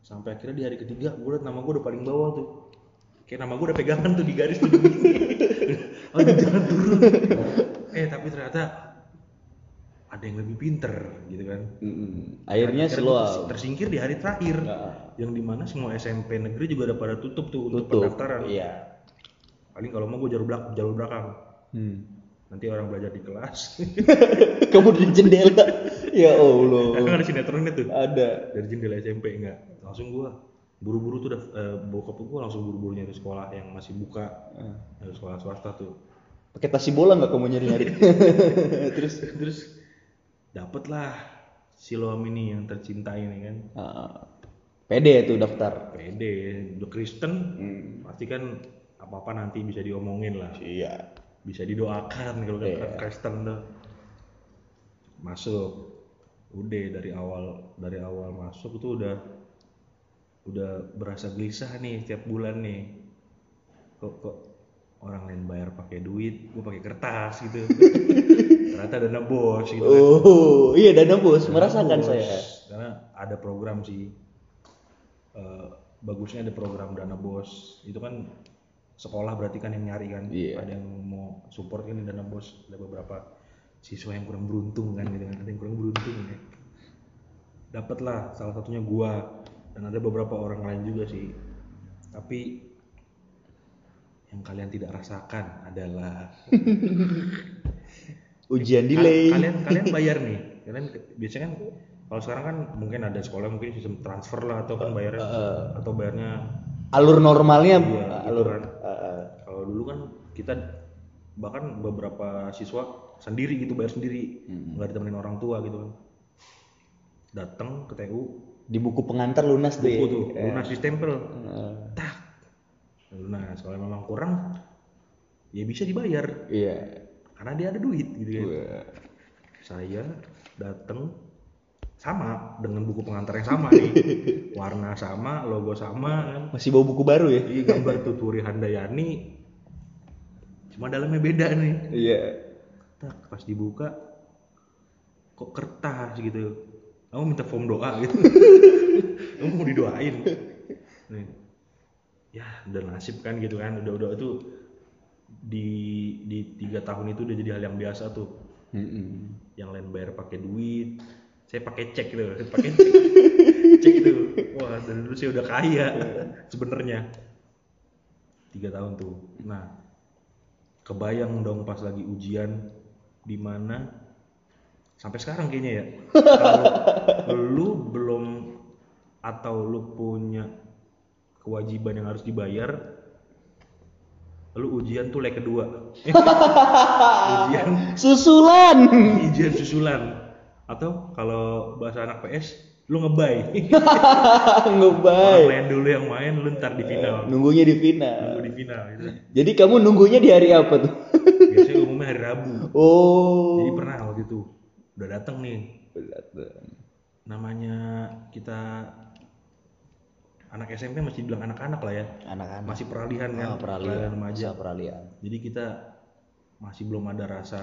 sampai akhirnya di hari ketiga gue liat nama gue udah paling bawah tuh kayak nama gue udah pegangan tuh di garis tuh aduh jangan turun eh tapi ternyata ada yang lebih pinter gitu kan Mm-mm. Akhirnya slow. tersi- tersingkir di hari terakhir Nah, yang di mana semua SMP negeri juga udah pada tutup tuh untuk tutup. pendaftaran Iya. paling kalau mau gue jalur belak jalur belakang Hmm. Nanti orang belajar di kelas Kamu di jendela. ya kan Allah. ada sinetronnya tuh Ada. dari jendela SMP enggak langsung gua buru-buru tuh udah eh, bokap gua langsung buru-buru nyari sekolah yang masih buka nyari sekolah swasta tuh Pakai tasi bola nggak kamu nyari-nyari? terus terus dapet lah Siloam ini yang tercinta ini kan Ah. Pede tuh daftar. pede udah Kristen Hmm. pasti kan apa-apa nanti bisa diomongin lah Iya. Bisa didoakan kalau Iya. kan Kristen tuh masuk udah dari awal dari awal masuk tuh udah udah berasa gelisah nih tiap bulan nih kok kok orang lain bayar pakai duit gue pakai kertas gitu ternyata dana bos gitu kan. Oh, iya dana bos, Dana merasakan bos. saya. karena ada program sih Eh, bagusnya ada program dana bos itu kan sekolah berarti kan yang nyari kan Iya. ada yang mau support kan dana bos ada beberapa siswa yang kurang beruntung kan gitu kan ada yang kurang beruntung ya dapatlah salah satunya gua dan ada beberapa orang lain juga sih tapi yang kalian tidak rasakan adalah Ujian delay. kalian kalian bayar nih kalian biasanya kan kalau sekarang kan mungkin ada sekolah mungkin sistem transfer lah atau kan bayarnya atau bayarnya Alur normalnya Iya, gitu alur kan. Kalau dulu kan kita bahkan beberapa siswa sendiri gitu bayar sendiri. Nggak ditemenin orang tua gitu kan. Datang ke TU di buku pengantar lunas tuh. buku ya. tuh lunas ditempel Ah, tak. Lunas kalau memang kurang ya bisa dibayar. Iya. karena dia ada duit gitu kan. Wah. saya datang sama dengan buku pengantar yang sama nih. Warna sama logo sama kan. Masih bawa buku baru ya? Iya gambar Tuturi Handayani cuma dalamnya beda nih. Iya. tak pas dibuka kok kertas gitu. Kamu minta form doa gitu. Kamu mau didoain. Nih. Ya udah nasib kan gitu kan. Udah udah itu di di tiga tahun itu udah jadi hal yang biasa tuh. Mm-mm. yang lain bayar pakai duit. Saya pakai cek gitu. Saya pakai cek, cek itu. Wah dari dulu saya udah kaya sebenarnya. Tiga tahun tuh. Nah kebayang dong pas lagi ujian di mana? Sampai sekarang kayaknya ya. Kalau lu belum atau lu punya kewajiban yang harus dibayar lu ujian tuh leg kedua. Ujian Susulan. ujian susulan. Atau kalau bahasa anak PS lu ngebay orang Ngebay. lain dulu yang main lu ntar di final Nunggunya di final. nunggu di final gitu Jadi kamu nunggunya di hari apa tuh? biasanya umumnya hari Rabu Oh. jadi pernah waktu itu udah datang nih namanya kita anak SMP masih bilang anak-anak lah ya Anak-anak. masih peralihan kan Ah, peralihan remaja Masa peralihan. jadi kita masih belum ada rasa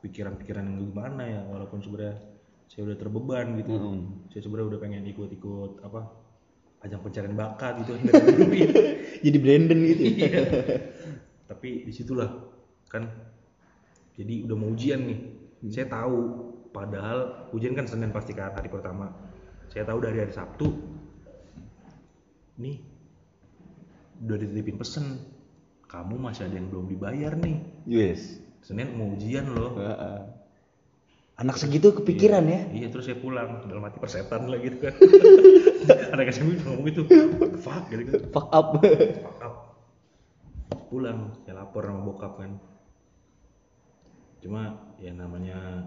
pikiran-pikiran yang gimana ya walaupun sebenarnya saya udah terbeban gitu Mm-mm. saya sebenarnya udah pengen ikut-ikut apa ajang pencarian bakat gitu ya. Jadi Brandon gitu. ya? Iya. tapi di situlah kan jadi udah mau ujian nih saya tahu padahal ujian kan senin pasti kan hari pertama saya tahu dari hari sabtu nih udah dititipin pesen kamu masih ada yang belum dibayar nih Yes. senin mau ujian loh Heeh. Anak segitu kepikiran ya. Iya terus saya pulang dalam hati persetan lah gitu kan. Anak SMP ngomong gitu, fuck gitu kan. Fuck up. Fuck up. Pulang, saya lapor sama bokap kan. Cuma ya namanya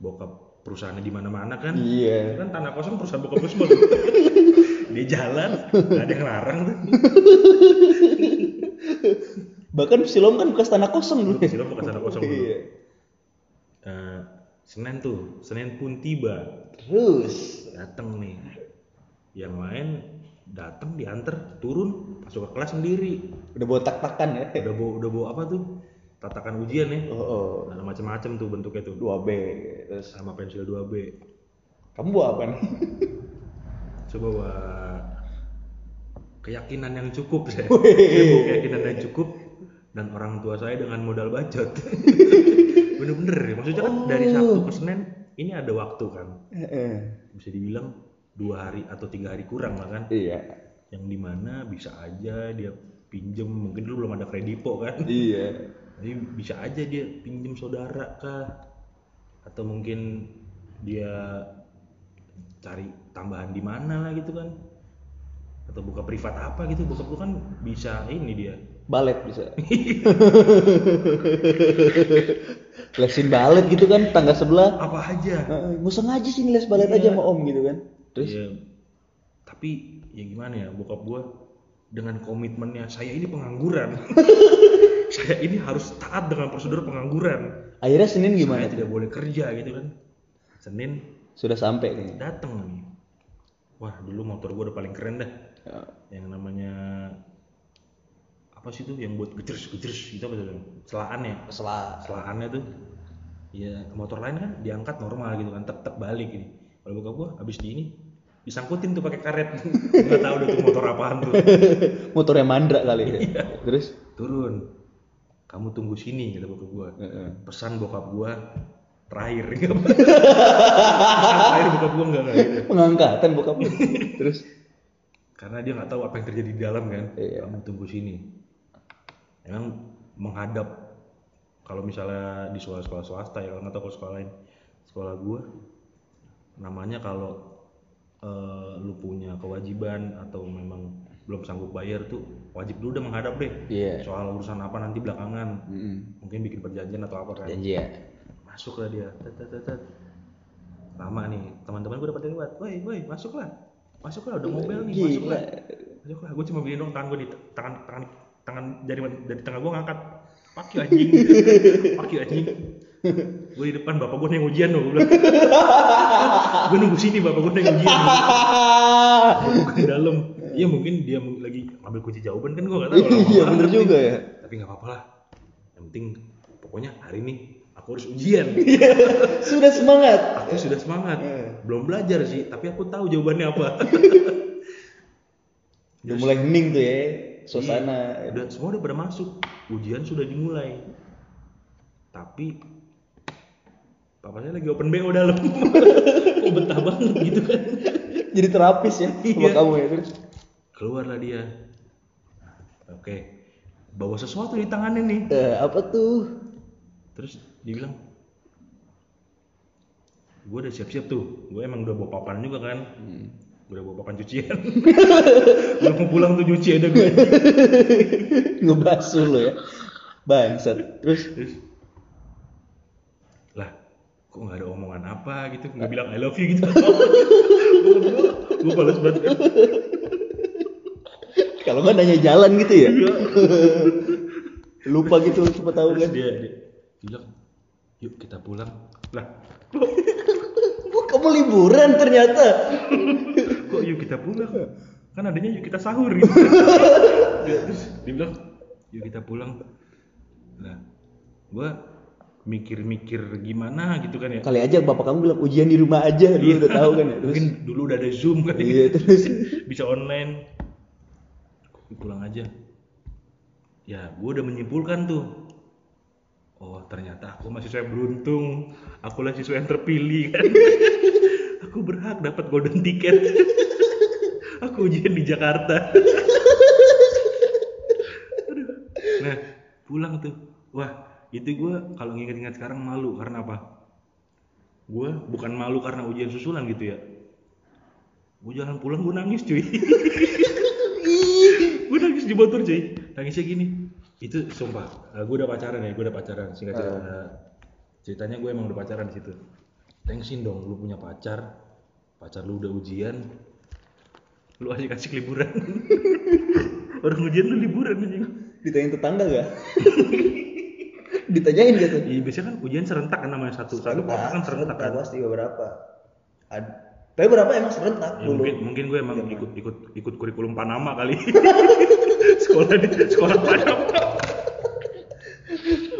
bokap perusahaannya di mana-mana kan. Iya. Kan tanah kosong perusahaan bokap gue semua. Dia jalan, nggak ada yang larang tuh. Bahkan Silom kan bekas tanah kosong dulu. Silom bekas tanah kosong dulu. Iya. Eh, Senin tuh, Senin pun tiba. Terus datang nih yang lain datang diantar turun masuk ke kelas sendiri udah bawa tak-takan ya. udah bawa udah bawa apa tuh tatakan ujian ya Oh, oh. ada macam-macam tuh bentuknya tuh 2B terus sama pensil 2B kamu bawa apa nih? coba bawa keyakinan yang cukup saya Wih. saya bawa keyakinan yang cukup dan orang tua saya dengan modal bacot bener-bener ya. Maksudnya kan dari Sabtu ke Senin ini ada waktu kan. Heeh. bisa dibilang dua hari atau tiga hari kurang lah kan. Iya. yang di mana bisa aja dia pinjem. Mungkin dulu belum ada kredipo kan. Iya. jadi bisa aja dia pinjem saudara kah? Atau mungkin dia cari tambahan di mana lah gitu kan. Atau buka privat apa gitu. Bokap gua kan bisa ini dia. Balet bisa. Lesin balet gitu kan tangga sebelah. apa aja Nggak usah ngaji sini les balet aja sama om gitu kan. Terus Ya, tapi ya gimana ya bokap gua dengan komitmennya saya ini pengangguran saya ini harus taat dengan prosedur pengangguran akhirnya Senin gimana? saya tidak boleh kerja gitu kan Senin Sudah sampai nih. datang nih wah dulu motor gua udah paling keren dah Ya. yang namanya apa sih tuh yang buat gejers gejers gitu apa tuh? Selaan ya Setelah selaannya tuh ya motor lain kan diangkat normal gitu kan tek tek balik ini kalau bokap gua habis di ini disangkutin tuh pakai karet. Nggak tahu udah tuh motor apaan tuh. Motornya mandra kali ya. Iya. Terus? Turun. Kamu tunggu sini kata bokap gua. Pesan bokap gua terakhir. Terakhir bokap gua enggak gitu. Pengangkatan bokap. Terus? Karena dia nggak tahu apa yang terjadi di dalam kan. Iya. kamu tunggu sini emang menghadap kalau misalnya di sekolah-sekolah swasta ya nggak tahu sekolah lain sekolah gua namanya kalau eh, lu punya kewajiban atau memang belum sanggup bayar tuh wajib dulu udah menghadap deh. Iya. soal urusan apa nanti belakangan. Mm-mm. mungkin bikin perjanjian atau apa kan. Janji ya. masuk lah dia. Tet, tet, tet, lama nih teman-teman gue dapat yang lewat woi woi masuklah. Masuklah udah mobil nih masuklah. Masuklah. Gue cuma begini dong tangan gue di tangan tangan tangan dari dari tengah gue ngangkat. Paki anjing. Paki anjing. Gue di depan bapak gue yang ujian loh gue bilang. Gue nunggu sini bapak gue yang ujian. Gue ke dalam. Iya mungkin dia lagi ambil kunci jawaban kan gue gak tahu. Iya bener juga ya. tapi nggak apa-apa lah. Yang penting pokoknya hari ini aku harus ujian. Sudah semangat. aku sudah semangat. Eh. belum belajar sih tapi aku tahu jawabannya apa. Udah mulai hening tuh ya suasana. udah semua udah pada masuk. Ujian sudah dimulai. Tapi papa saya lagi open BO dalam. Kok betah banget gitu kan? Jadi terapis ya sama Iya. kamu ya terus. keluarlah dia. Oke. Bawa sesuatu di tangannya nih. Eh, apa tuh? terus dia bilang gue udah siap-siap tuh. Gue emang udah bawa papan juga kan. Gue udah bawa papan cucian gue mau pulang tuh cuci ada gue Ngebasuh lo ya. Bangsat. Terus terus lah kok nggak ada omongan apa gitu nggak bilang I love you gitu gue balas banget kalau nggak nanya jalan gitu ya. Iya. Lupa gitu cepat tahu kan. dia, dia, bilang yuk kita pulang lah Oh, kamu liburan ternyata. Kok yuk kita pulang kan adanya yuk kita sahur. Gitu terus dia bilang yuk kita pulang. Nah gua mikir-mikir gimana gitu kan ya. Kali aja bapak kamu bilang ujian di rumah aja dulu udah tahu kan ya. Terus? mungkin dulu udah ada zoom kan ya. Iya, terus? bisa online. Pulang aja. Ya gua udah menyimpulkan tuh. Oh ternyata aku mahasiswa yang beruntung. Aku lah siswa yang terpilih kan aku berhak dapat golden ticket. Aku ujian di Jakarta. Nah pulang tuh. Wah itu gue kalau nginget-inget sekarang malu karena apa? Gue bukan malu karena ujian susulan gitu ya. Gue jalan pulang gue nangis cuy. Gue nangis di motor cuy. Nangisnya gini. Itu sumpah gue udah pacaran ya gue udah pacaran. Singkat cerita. Ceritanya gue emang udah pacaran di situ. Thanksin dong lu punya pacar pacar lu udah ujian lu asik asik liburan orang ujian lu liburan anjing Ditanyain tetangga gak? Ditanyain gitu. Iya biasanya kan ujian serentak kan namanya satu satu kota kan serentak kan. pasti beberapa. Ad- Tapi berapa emang serentak Ya, dulu? mungkin mungkin gue emang ikut ikut ikut kurikulum Panama kali. sekolah di sekolah Panama.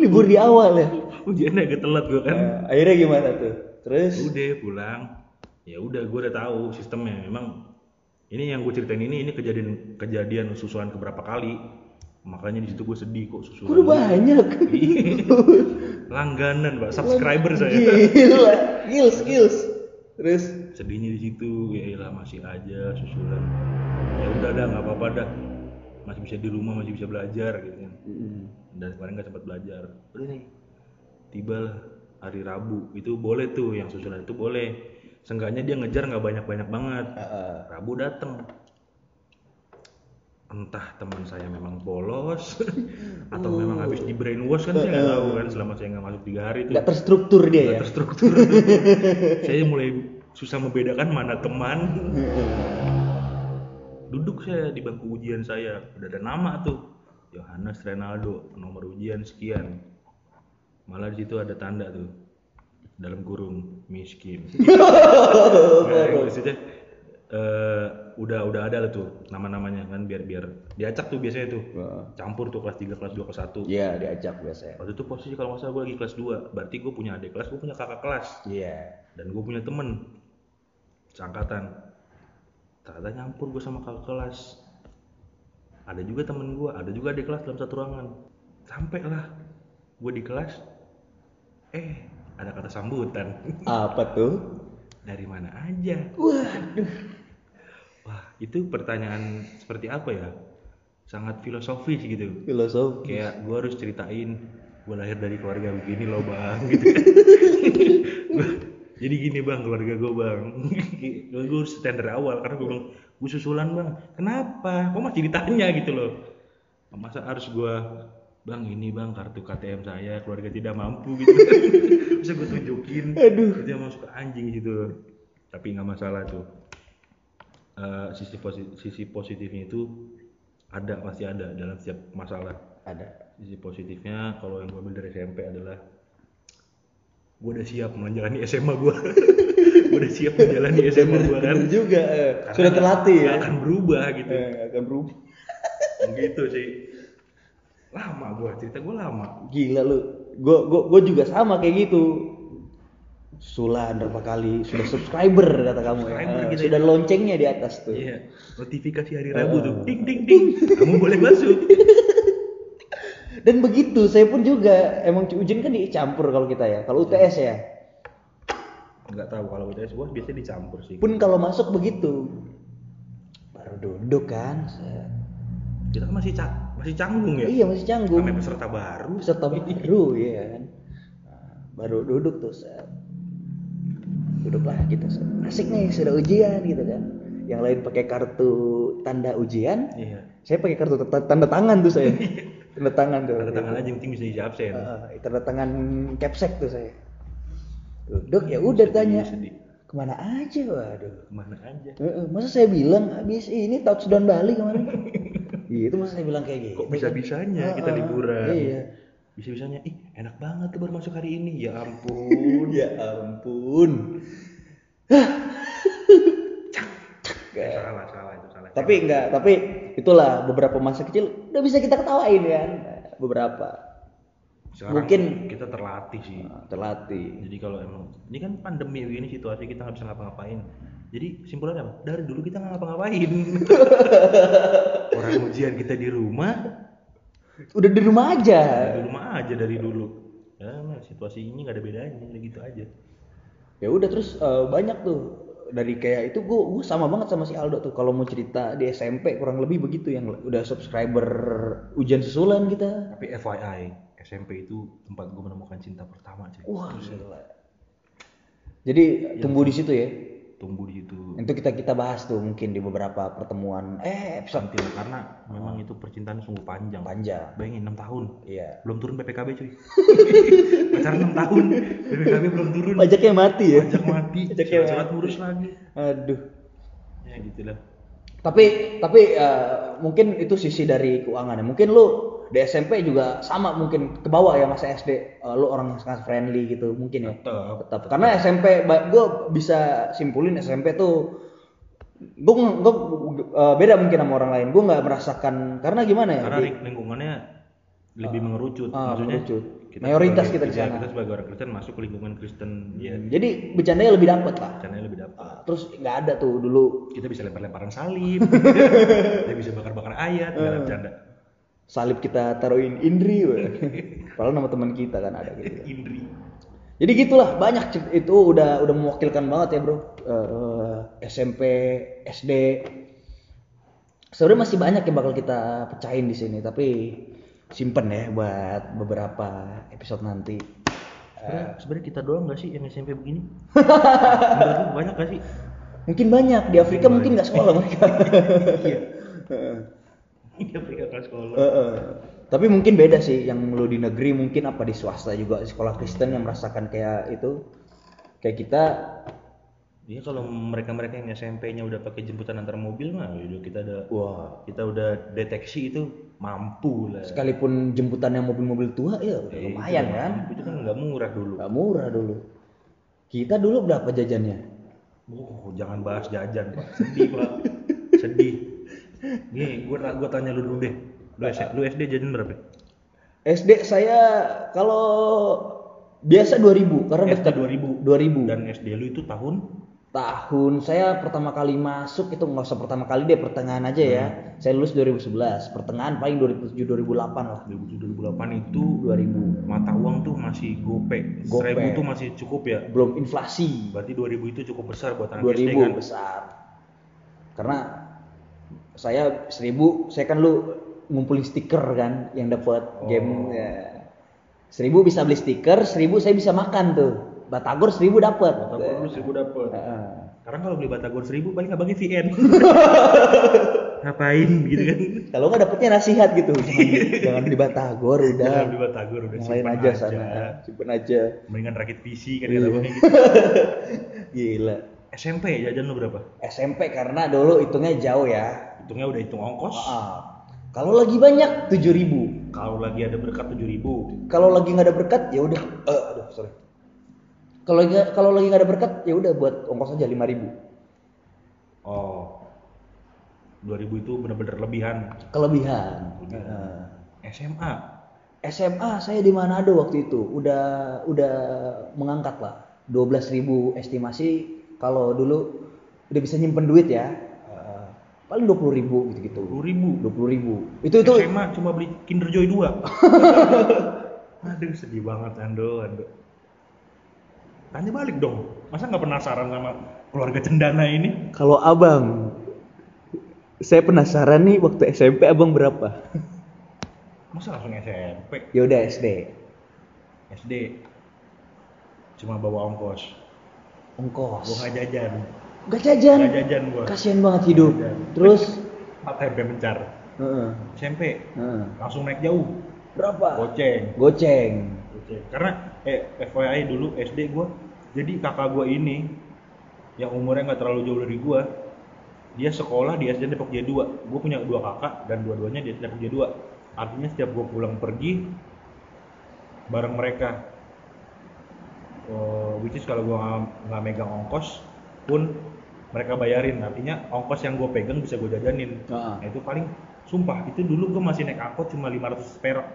Libur di awal ya. Ujiannya agak telat gue kan. Nah, akhirnya gimana tuh? Terus Udah pulang. Ya udah gue udah tahu sistemnya. Memang ini yang gue ceritain ini ini kejadian kejadian susulan keberapa kali. Makanya di situ gue sedih kok susulan. udah banyak. Langganan, Pak. Subscriber saya. Gila, skills, skills. Terus sedihnya di situ ya iyalah masih aja susulan ya udah dah nggak apa-apa dah masih bisa di rumah masih bisa belajar gitu kan dan kemarin nggak sempat belajar udah nih tiba lah hari Rabu itu boleh tuh yang susulan itu boleh seenggaknya dia ngejar nggak banyak-banyak banget. Heeh. Rabu dateng. Entah teman saya memang bolos atau memang habis di brainwash kan saya nggak tahu kan selama saya nggak masuk tiga hari itu. Nggak terstruktur dia ya. nggak terstruktur. Saya mulai susah membedakan mana teman. Duduk saya di bangku ujian saya. Udah ada nama tuh. Yohanes Renaldo nomor ujian sekian. Malah di situ ada tanda tuh dalam kurung miskin. Nggak, maksudnya eh, udah udah ada lah tuh nama-namanya kan biar biar diacak tuh biasanya tuh. Heeh. campur tuh kelas 3 kelas 2 kelas 1 Iya, diajak biasanya. waktu itu posisi kalau nggak salah gue lagi kelas 2 berarti gue punya adik kelas gue punya kakak kelas. Iya. dan gue punya temen seangkatan. Ternyata nyampur gue sama kakak kelas. Ada juga temen gue ada juga adik kelas dalam satu ruangan. Sampai lah gue di kelas eh ada kata sambutan. Apa tuh? dari mana aja. Waduh. wah itu pertanyaan seperti apa ya? Sangat filosofis gitu. Filosofi. kayak gue harus ceritain gue lahir dari keluarga begini loh bang gitu. Kan Gua- jadi gini bang keluarga gue bang. Gue harus dari awal karena gue bilang gue susulan bang. Kenapa? Kok masih ditanya? gitu loh. Masa harus gue bang ini bang kartu KTM saya keluarga tidak mampu gitu bisa gue tunjukin Aduh. dia masuk ke anjing gitu tapi nggak masalah tuh Eh, sisi posi- sisi positifnya itu ada pasti ada dalam setiap masalah Ada. sisi positifnya kalau yang gue ambil dari SMP adalah gue udah siap menjalani SMA gue gue udah siap menjalani SMA gue kan juga. eh. Karena Sudah terlatih ya. akan berubah gitu Eh, akan berubah. gitu sih lama gue cerita gue lama Gila lu. Gue gua, gua juga sama kayak gitu. Sulan berapa kali sudah subscriber kata kamu ya. Subscriber Eh, gitu sudah loncengnya di atas tuh. iya notifikasi hari Rabu tuh ding ding ding kamu boleh masuk Dan begitu, saya pun juga emang ujian kan dicampur kalau kita ya. Kalau UTS ya. nggak tahu kalau UTS gue biasanya dicampur sih Pun kalau masuk begitu. Baru duduk kan. kita kan masih ca- masih canggung ya Iya masih canggung. namanya peserta baru Peserta baru ya kan. Nah, baru duduk tuh set. Duduk lah gitu. set. Asik nih sudah ujian gitu kan. Yang lain pakai kartu tanda ujian, iya saya pakai kartu tanda, tangan tuh saya. tanda tangan tuh. tanda tangan aja yang penting bisa isi absen Heeh, tanda tangan capsek tuh saya. Duduk ya udah tanya. sedih. Ke mana aja waduh. ke mana aja masa saya bilang habis ini touchdown Bali kemarin. Iya itu masa saya bilang kayak gitu. kok bisa bisanya kita Heeh, liburan Iya. bisa bisanya ih enak banget tuh baru masuk hari ini ya ampun ya ampun. Eh, salah salah itu salah Tapi enggak, tapi itulah beberapa masa kecil udah bisa kita ketawain kan. Beberapa. Sekarang mungkin- kita terlatih sih Nah, terlatih. jadi kalau emang ini kan pandemi begini situasi kita nggak bisa ngapa-ngapain jadi simpulannya apa? Dari dulu kita nggak ngapa-ngapain. Orang ujian kita di rumah Udah di rumah aja. di rumah aja dari dulu. Ya nah, situasi ini nggak ada bedanya udah gitu aja. Ya udah terus eh, banyak tuh. Dari kayak itu gue gue sama banget sama si Aldo tuh. Kalau mau cerita di SMP kurang lebih begitu yang udah subscriber ujian susulan kita. Tapi FYI SMP itu tempat gue menemukan cinta pertama cuy. Wah gila. jadi tumbuh di situ ya tumbuh di situ. Itu kita kita bahas tuh mungkin di beberapa pertemuan eh episode. Penting, karena memang itu percintaan sungguh panjang. Panjang. Bayangin 6 tahun. Iya. Belum turun PPKB cuy. Pacaran 6 tahun. PPKB belum turun. Pajaknya mati ya? Pajak mati. Pajaknya surat mati. ngurus lagi. Aduh. Ya gitulah tapi tapi eh, mungkin itu sisi dari keuangannya mungkin lu di SMP juga sama mungkin ke bawah ya masa SD eh, lu orang yang sangat friendly gitu mungkin ya. Tetap tetap karena SMP gue bisa simpulin SMP tuh gue gue beda mungkin sama orang lain. Gue nggak merasakan karena gimana ya? Karena di- lingkungannya lebih mengerucut ah, maksudnya mengerucut. Mayoritas kita di sana. kita sebagai orang Kristen masuk ke lingkungan Kristen ya jadi bercandanya lebih dapet lah caranya lebih dapat Ah, terus nggak ada tuh dulu. Kita bisa lempar-lemparan salib. Kita bisa bakar-bakar ayat nggak ada bercanda salib kita taruhin Indri padahal nama teman kita kan ada gitu Indri. Jadi gitulah banyak itu udah udah mewakilkan banget ya bro. Eh, SMP, SD. Sebenarnya masih banyak yang bakal kita pecahin di sini tapi simpen ya buat beberapa episode nanti. sebenarnya sebenarnya kita doang nggak sih yang SMP begini? Banyak gak sih? Mungkin banyak di Afrika mungkin nggak sekolah mereka. iya Kelas sekolah Heeh. Tapi mungkin beda sih yang lu di negeri mungkin apa di swasta juga sekolah Kristen yang merasakan kayak itu kayak kita Iya kalau mereka-mereka yang SMP-nya udah pakai jemputan antar mobil mah udah kita ada wah kita udah deteksi itu mampu lah. sekalipun jemputannya mobil-mobil tua ya udah Eh, lumayan itu kan. Itu kan nggak murah dulu. Gak murah dulu. Kita dulu berapa jajannya? Oh, jangan bahas jajan, Pak. Sedih, Pak. Sedih. Nih, gua gua tanya lu dulu deh. Lu, S- lu SD jajan berapa? SD saya kalau biasa 2000 karena SD dekat 2000. 2000. Dan SD lu itu tahun Tahun saya pertama kali masuk itu nggak usah pertama kali deh pertengahan aja ya. Saya lulus 2011, pertengahan paling 2007 2008 lah. 2007 2008 itu 2000. mata uang tuh masih gope. Gope. 1000 tuh masih cukup ya. Belum inflasi. Berarti 2000 itu cukup besar buat anak SD 2000 kan. besar. Karena saya 1000, saya kan lu ngumpulin stiker kan yang dapat Oh. game ya. 1000 bisa beli stiker, 1000 saya bisa makan tuh. Batagor 1000 dapat. Batagor lu 1000 dapet. Heeh. Sekarang kalau beli Batagor 1000 paling nggak bagi VN. Ngapain gitu kan? Kalau nggak dapetnya nasihat gitu, jangan, jangan beli Batagor udah. Jangan beli Batagor udah yang lain simpan aja, sana, simpen aja. Mendingan rakit PC kan Iya. kata abangnya gitu. Gila. SMP jajan lu berapa? SMP karena dulu hitungnya jauh ya. Hitungnya udah hitung ongkos. Ah. Kalau lagi banyak 7000 Kalau lagi ada berkat 7000 kalau lagi nggak ada berkat ya udah eh, aduh sorry kalau lagi kalau lagi nggak ada berkat ya udah buat ongkos aja 5000 Oh. 2000 itu bener-bener lebihan. kelebihan. Heeh. SMA. SMA saya di Manado waktu itu udah udah mengangkat lah 12.000 estimasi kalau dulu udah bisa nyimpen duit ya eh, paling 20.000 gitu gitu 20.000. 20.000 itu itu SMA cuma beli Kinder Joy 2. Aduh sedih banget Ando, Ando. Tanya balik dong. Masa nggak penasaran sama keluarga cendana ini? kalau abang saya penasaran nih waktu SMP abang berapa Masa langsung SMP? ya udah SD SD cuma bawa ongkos. Ongkos Gua nggak jajan. Gak jajan. Nggak jajan gua. Kasihan banget hidup. Jajan. Terus, Empat tempe mencar. heeh, SMP heeh. langsung naik jauh. berapa? Goceng. Goceng. Goceng. Karena eh FYI dulu SD gua jadi kakak gua ini yang umurnya nggak terlalu jauh dari gua dia sekolah di SD Depok J2 gue punya dua kakak dan dua-duanya di SD Depok J2 artinya setiap gue pulang pergi bareng mereka Oh, which is kalau gue nggak megang ongkos pun mereka bayarin artinya ongkos yang gue pegang bisa gue jajanin Heeh. nah itu paling sumpah itu dulu gue masih naik angkot cuma 500 perak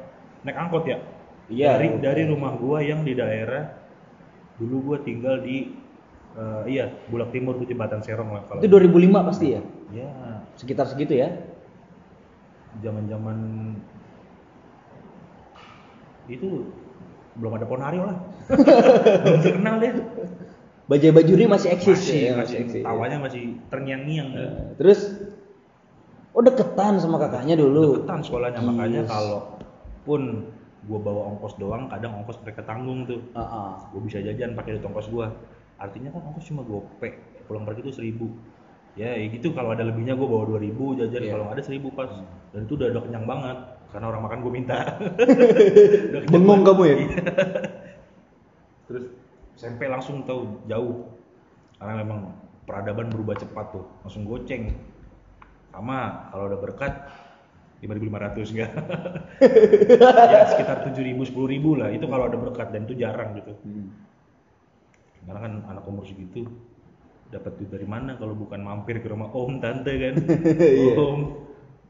naik angkot ya Iya, dari oke. dari rumah gue yang di daerah dulu gue tinggal di eh, iya Bulak Timur tuh jembatan Serong lah kalau Itu 2005 pasti ya? ya Sekitar segitu ya? zaman zaman itu belum ada Ponario lah. belum terkenal deh. Bajai Bajuri masih eksis Masih, ya, masih, eksis. tawanya masih terngiang-ngiang. Eh, Terus oh deketan sama kakaknya dulu. Deketan sekolahnya, Yes. makanya kalau pun gue bawa ongkos doang, kadang ongkos mereka tanggung tuh. Ah, ah. Gue bisa jajan pakai duit ongkos gue. Artinya kan ongkos cuma gope, pulang pergi itu seribu. Ya, ya gitu kalau ada lebihnya gue bawa 2000 jajan, Iya. kalau ada 1000 pas. Dan itu udah, udah kenyang banget karena orang makan gue minta. Bengong kamu ya? Terus SMP langsung tahu jauh. Karena memang peradaban berubah cepat tuh, langsung goceng. Sama kalau udah berkat 5.500 enggak. ya sekitar 7.000 10.000 lah. Itu kalau ada berkat dan itu jarang gitu. Hmm. Karena kan anak umur segitu dapat duit dari mana kalau bukan mampir ke rumah om tante kan. Iya. om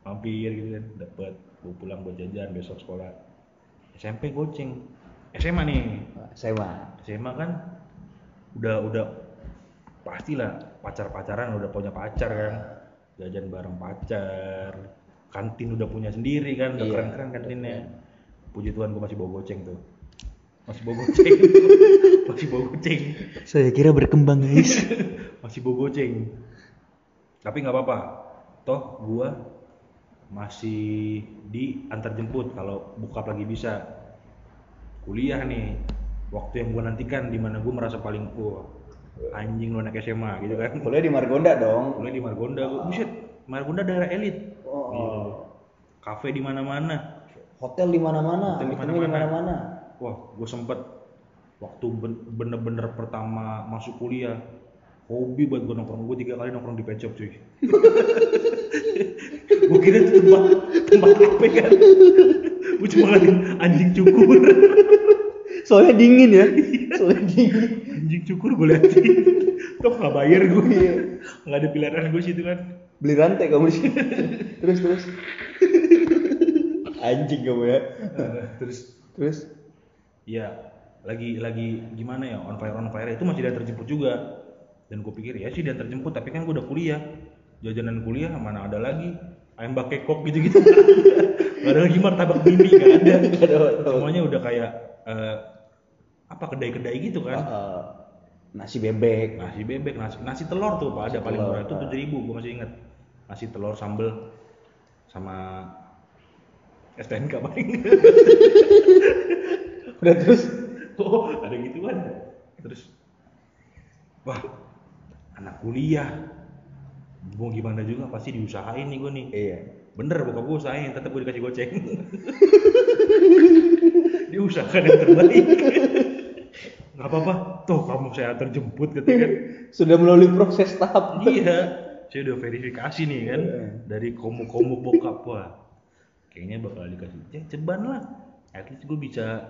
mampir gitu kan dapat bawa pulang buat jajan besok sekolah. SMP goceng. SMA nih. SMA. SMA kan udah udah pastilah pacar-pacaran udah punya pacar kan. Jajan bareng pacar. Kantin udah punya sendiri kan udah Iya. keren-keren kantinnya. puji Tuhan gue masih bawa goceng tuh. Masih bawa goceng. Masih bawa goceng. Saya kira berkembang guys. masih bawa goceng. Tapi nggak apa-apa. Toh gua masih di antar jemput kalau buka lagi bisa kuliah nih waktu yang gua nantikan di mana gua merasa paling wah anjing lu anak SMA gitu kan Kuliah di Margonda dong. kuliah di Margonda gua buset Margonda daerah elit Oh, Gila lu. kafe di mana-mana Hotel di mana-mana, Hotel di mana-mana. Wah, gue sempet waktu ben- bener-bener pertama masuk kuliah hobi buat gue nongkrong. Gue tiga kali nongkrong di pet shop cuy. Gue kira itu tempat tempat apa kan? Gue cuma ngeliatin anjing cukur. Soalnya dingin ya. Soalnya dingin. anjing cukur gue liatin. Toh nggak bayar gue Iya. nggak ada pilihan gue situ kan. Beli rantai kamu sini. terus terus. Anjing kamu ya. Eh, terus. Terus? Ya lagi lagi gimana ya? On fire on fire. Itu masih dia terjemput juga dan gue pikir ya sih dia terjemput tapi kan gue udah kuliah. Jajanan kuliah mana ada lagi? Ayam bakekok gitu gitu nggak ada lagi martabak mini nggak ada. Semuanya udah kayak eh, apa kedai-kedai gitu kan. Eh, nasi bebek. nasi bebek nasi nasi telur tuh pak. Ada paling murah. Itu tujuh ribu gue masih inget nasi telur sambel sama STNK paling. Udah terus? Oh ada gituan. Terus wah kuliah. Mau gimana juga pasti diusahain nih gue nih. Iya. bener bokap gue usahain tetap gue dikasih goceng. Diusahakan yang terbaik. Nggak apa-apa. Toh kamu saya terjemput gitu kan. Sudah melalui proses tahap. iya. Saya udah verifikasi nih kan Iya. dari komu-komu bokap wah kayaknya bakal dikasih ya ceban lah. At least gue bisa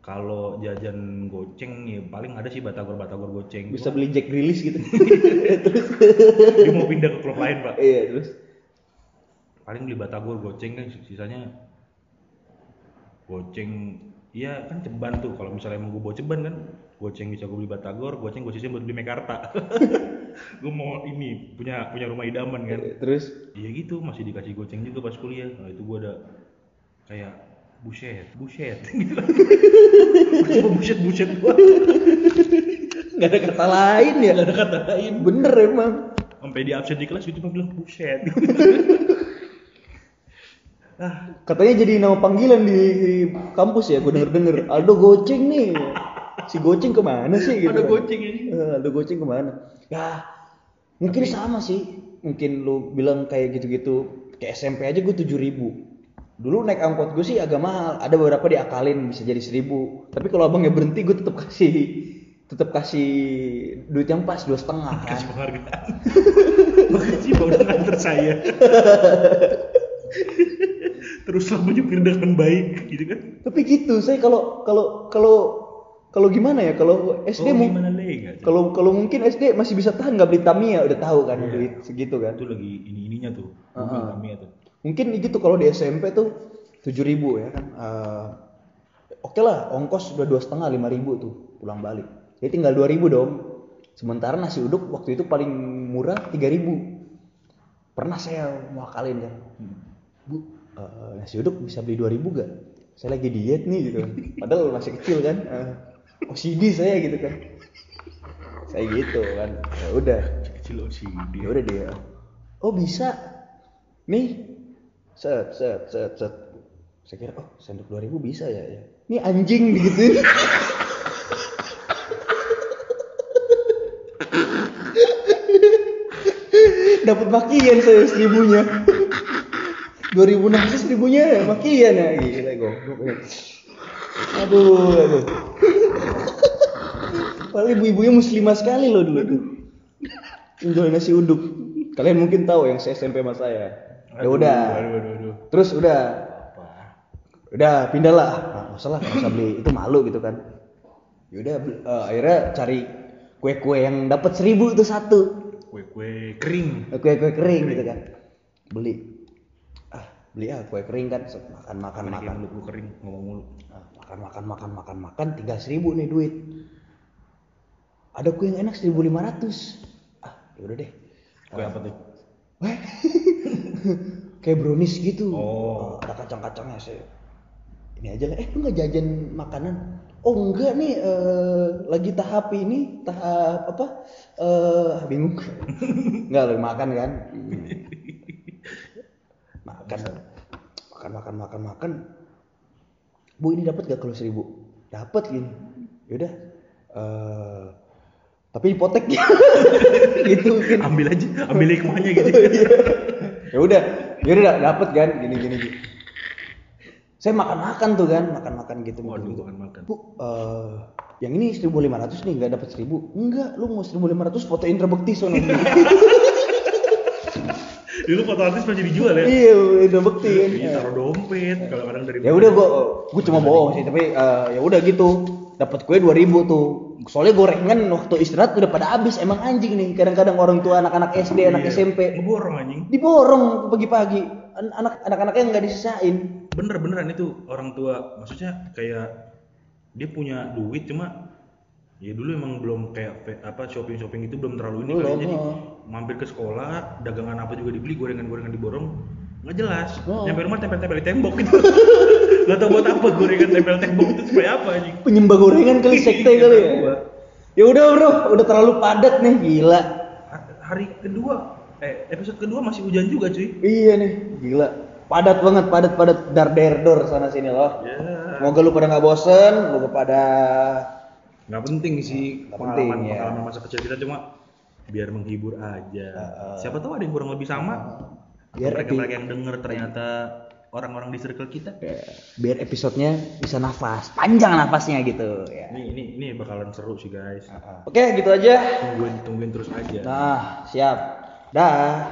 kalau jajan goceng ya paling ada sih batagor-batagor goceng. Bisa beli jack release gitu. dia mau pindah ke klub lain pak. Iya, terus? Paling beli batagor goceng kan sisanya goceng. Iya kan ceban tuh. Kalau misalnya emang gue bawa ceban kan goceng bisa gue beli batagor goceng gue sisain buat beli mekarta. Gue mau ini punya punya rumah idaman kan. Terus? Iya gitu masih dikasih goceng juga pas kuliah. Nah itu gue ada kayak buset buset gitu cuma buset buset gua nggak ada kata lain ya. nggak ada kata lain Bener emang. sampai di absen di kelas cuma bilang buset ah Katanya jadi nama panggilan di kampus ya, gue denger denger. Aldo goceng nih. Si goceng ke mana sih? Gitu. ada goceng ini Eh, Aldo goceng ke mana? Ya, mungkin sama sih. Mungkin lu bilang kayak gitu-gitu. Kayak SMP aja gue tujuh ribu. Dulu naik angkot gue sih agak mahal. Ada beberapa diakalin bisa jadi seribu. Tapi kalau abangnya berhenti gue tetap kasih tetap kasih duit yang pas dua setengah kan. kasih penghargaan makasih udah nganter saya teruslah menyupir dengan baik gitu kan Tapi gitu, saya kalau kalau kalau kalau gimana ya? Kalau SD oh, sih? kalau kalau mungkin SD masih bisa tahan nggak beli Tamiya udah tahu kan Iya. duit segitu kan. itu lagi ini ininya tuh mobil ah. Tamiya tuh Mungkin gitu kalau di SMP tuh tujuh ribu ya kan. Eh, Oke lah, ongkos udah dua setengah lima ribu tuh pulang balik. Jadi tinggal dua ribu dong. Sementara nasi uduk waktu itu paling murah tiga ribu. Pernah saya mau akalin kan, Hmm. bu eh, nasi uduk bisa beli dua ribu gak? saya lagi diet nih gitu kan. padahal masih kecil kan Eh, OCD saya gitu kan saya gitu kan ya udah Kecil OCD. ya udah dia oh bisa nih set set set set saya kira oh sendok 2000 bisa ya ya ini anjing digituin dapat makian saya seribunya 2000 nasi seribunya ya makian ya gila goblok ya. aduh aduh Padahal ibu-ibunya muslimah sekali loh dulu tuh. Jual nasi uduk. Kalian mungkin tahu yang saya SMP sama saya. Ya udah. Aduh, aduh, aduh. Terus udah. Apa? Udah pindah lah. Nah, masalah nggak usah beli itu malu gitu kan. Yaudah beli- eh, akhirnya cari kue-kue yang dapat seribu itu satu. Kue-kue kering. Kue-kue kering gitu kan. Beli. Ah, beli ah kue kering kan makan makan Mana makan. gua kering ngomong mulu. Nah, makan makan makan makan makan tiga seribu nih duit ada kue yang enak 1500 ah yaudah deh Kue apa tuh? kayak brownies gitu. Oh. Eh, ada kacang-kacangnya saya ini aja lah. Eh lu nggak jajan makanan? Oh enggak nih eh, lagi tahap ini tahap apa? Eh bingung nggak lagi makan kan? Makan. Makan makan makan makan. Bu ini dapat gak kalau seribu? Dapat gini yaudah. Eh tapi hipotek gitu Ambil aja, ambil hikmahnya gitu. Ya udah ya udah dapat kan gini gini gini. saya makan makan tuh kan makan makan gitu Waduh, gitu. makan makan. bu eh, yang ini 1500 nih nggak dapat 1000 enggak lu mau 1500 foto Indra Bekti sono Dulu foto artis masih dijual ya. iya Bekti kan Iya, taruh dompet. Kalau kadang dari ya udah gua gua cuma bohong sih tapi eh, ya udah gitu dapat kue 2000 tuh soalnya gorengan waktu istirahat udah pada habis emang anjing nih kadang-kadang orang tua anak-anak SD anak Iya. SMP Ngeborong anjing. diborong pagi-pagi An- anak anak-anaknya nggak disisain Bener beneran itu orang tua. Maksudnya kayak dia punya duit cuma ya dulu emang belum kayak apa shopping shopping itu belum terlalu ini Belum, jadi oh. mampir ke sekolah dagangan apa juga dibeli gorengan-gorengan diborong nggak jelas Oh. nyampe rumah tempel-tempel di tembok gitu nggak tahu buat apa gorengan tempel tembok itu supaya apa anjing? Penyembah gorengan kali sekte kali ya? ya udah bro. Udah terlalu padat nih gila. Ha- hari kedua eh episode kedua masih hujan juga cuy. Iya nih gila. Padat banget padat padat. Dar der dor sana sini loh. Ya. Semoga lu pada nggak bosen lu pada nggak penting sih Nggak penting, pengalaman ya. pengalaman masa kecil kita cuma biar menghibur aja. Heeh. siapa tahu ada yang kurang lebih sama. Biar mereka mereka yang denger ternyata orang-orang di circle kita. Ya, biar episodenya bisa nafas panjang nafasnya gitu ya. Ini ini ini bakalan seru sih guys. Oke gitu aja. Tungguin tungguin terus aja. Nah siap. Dah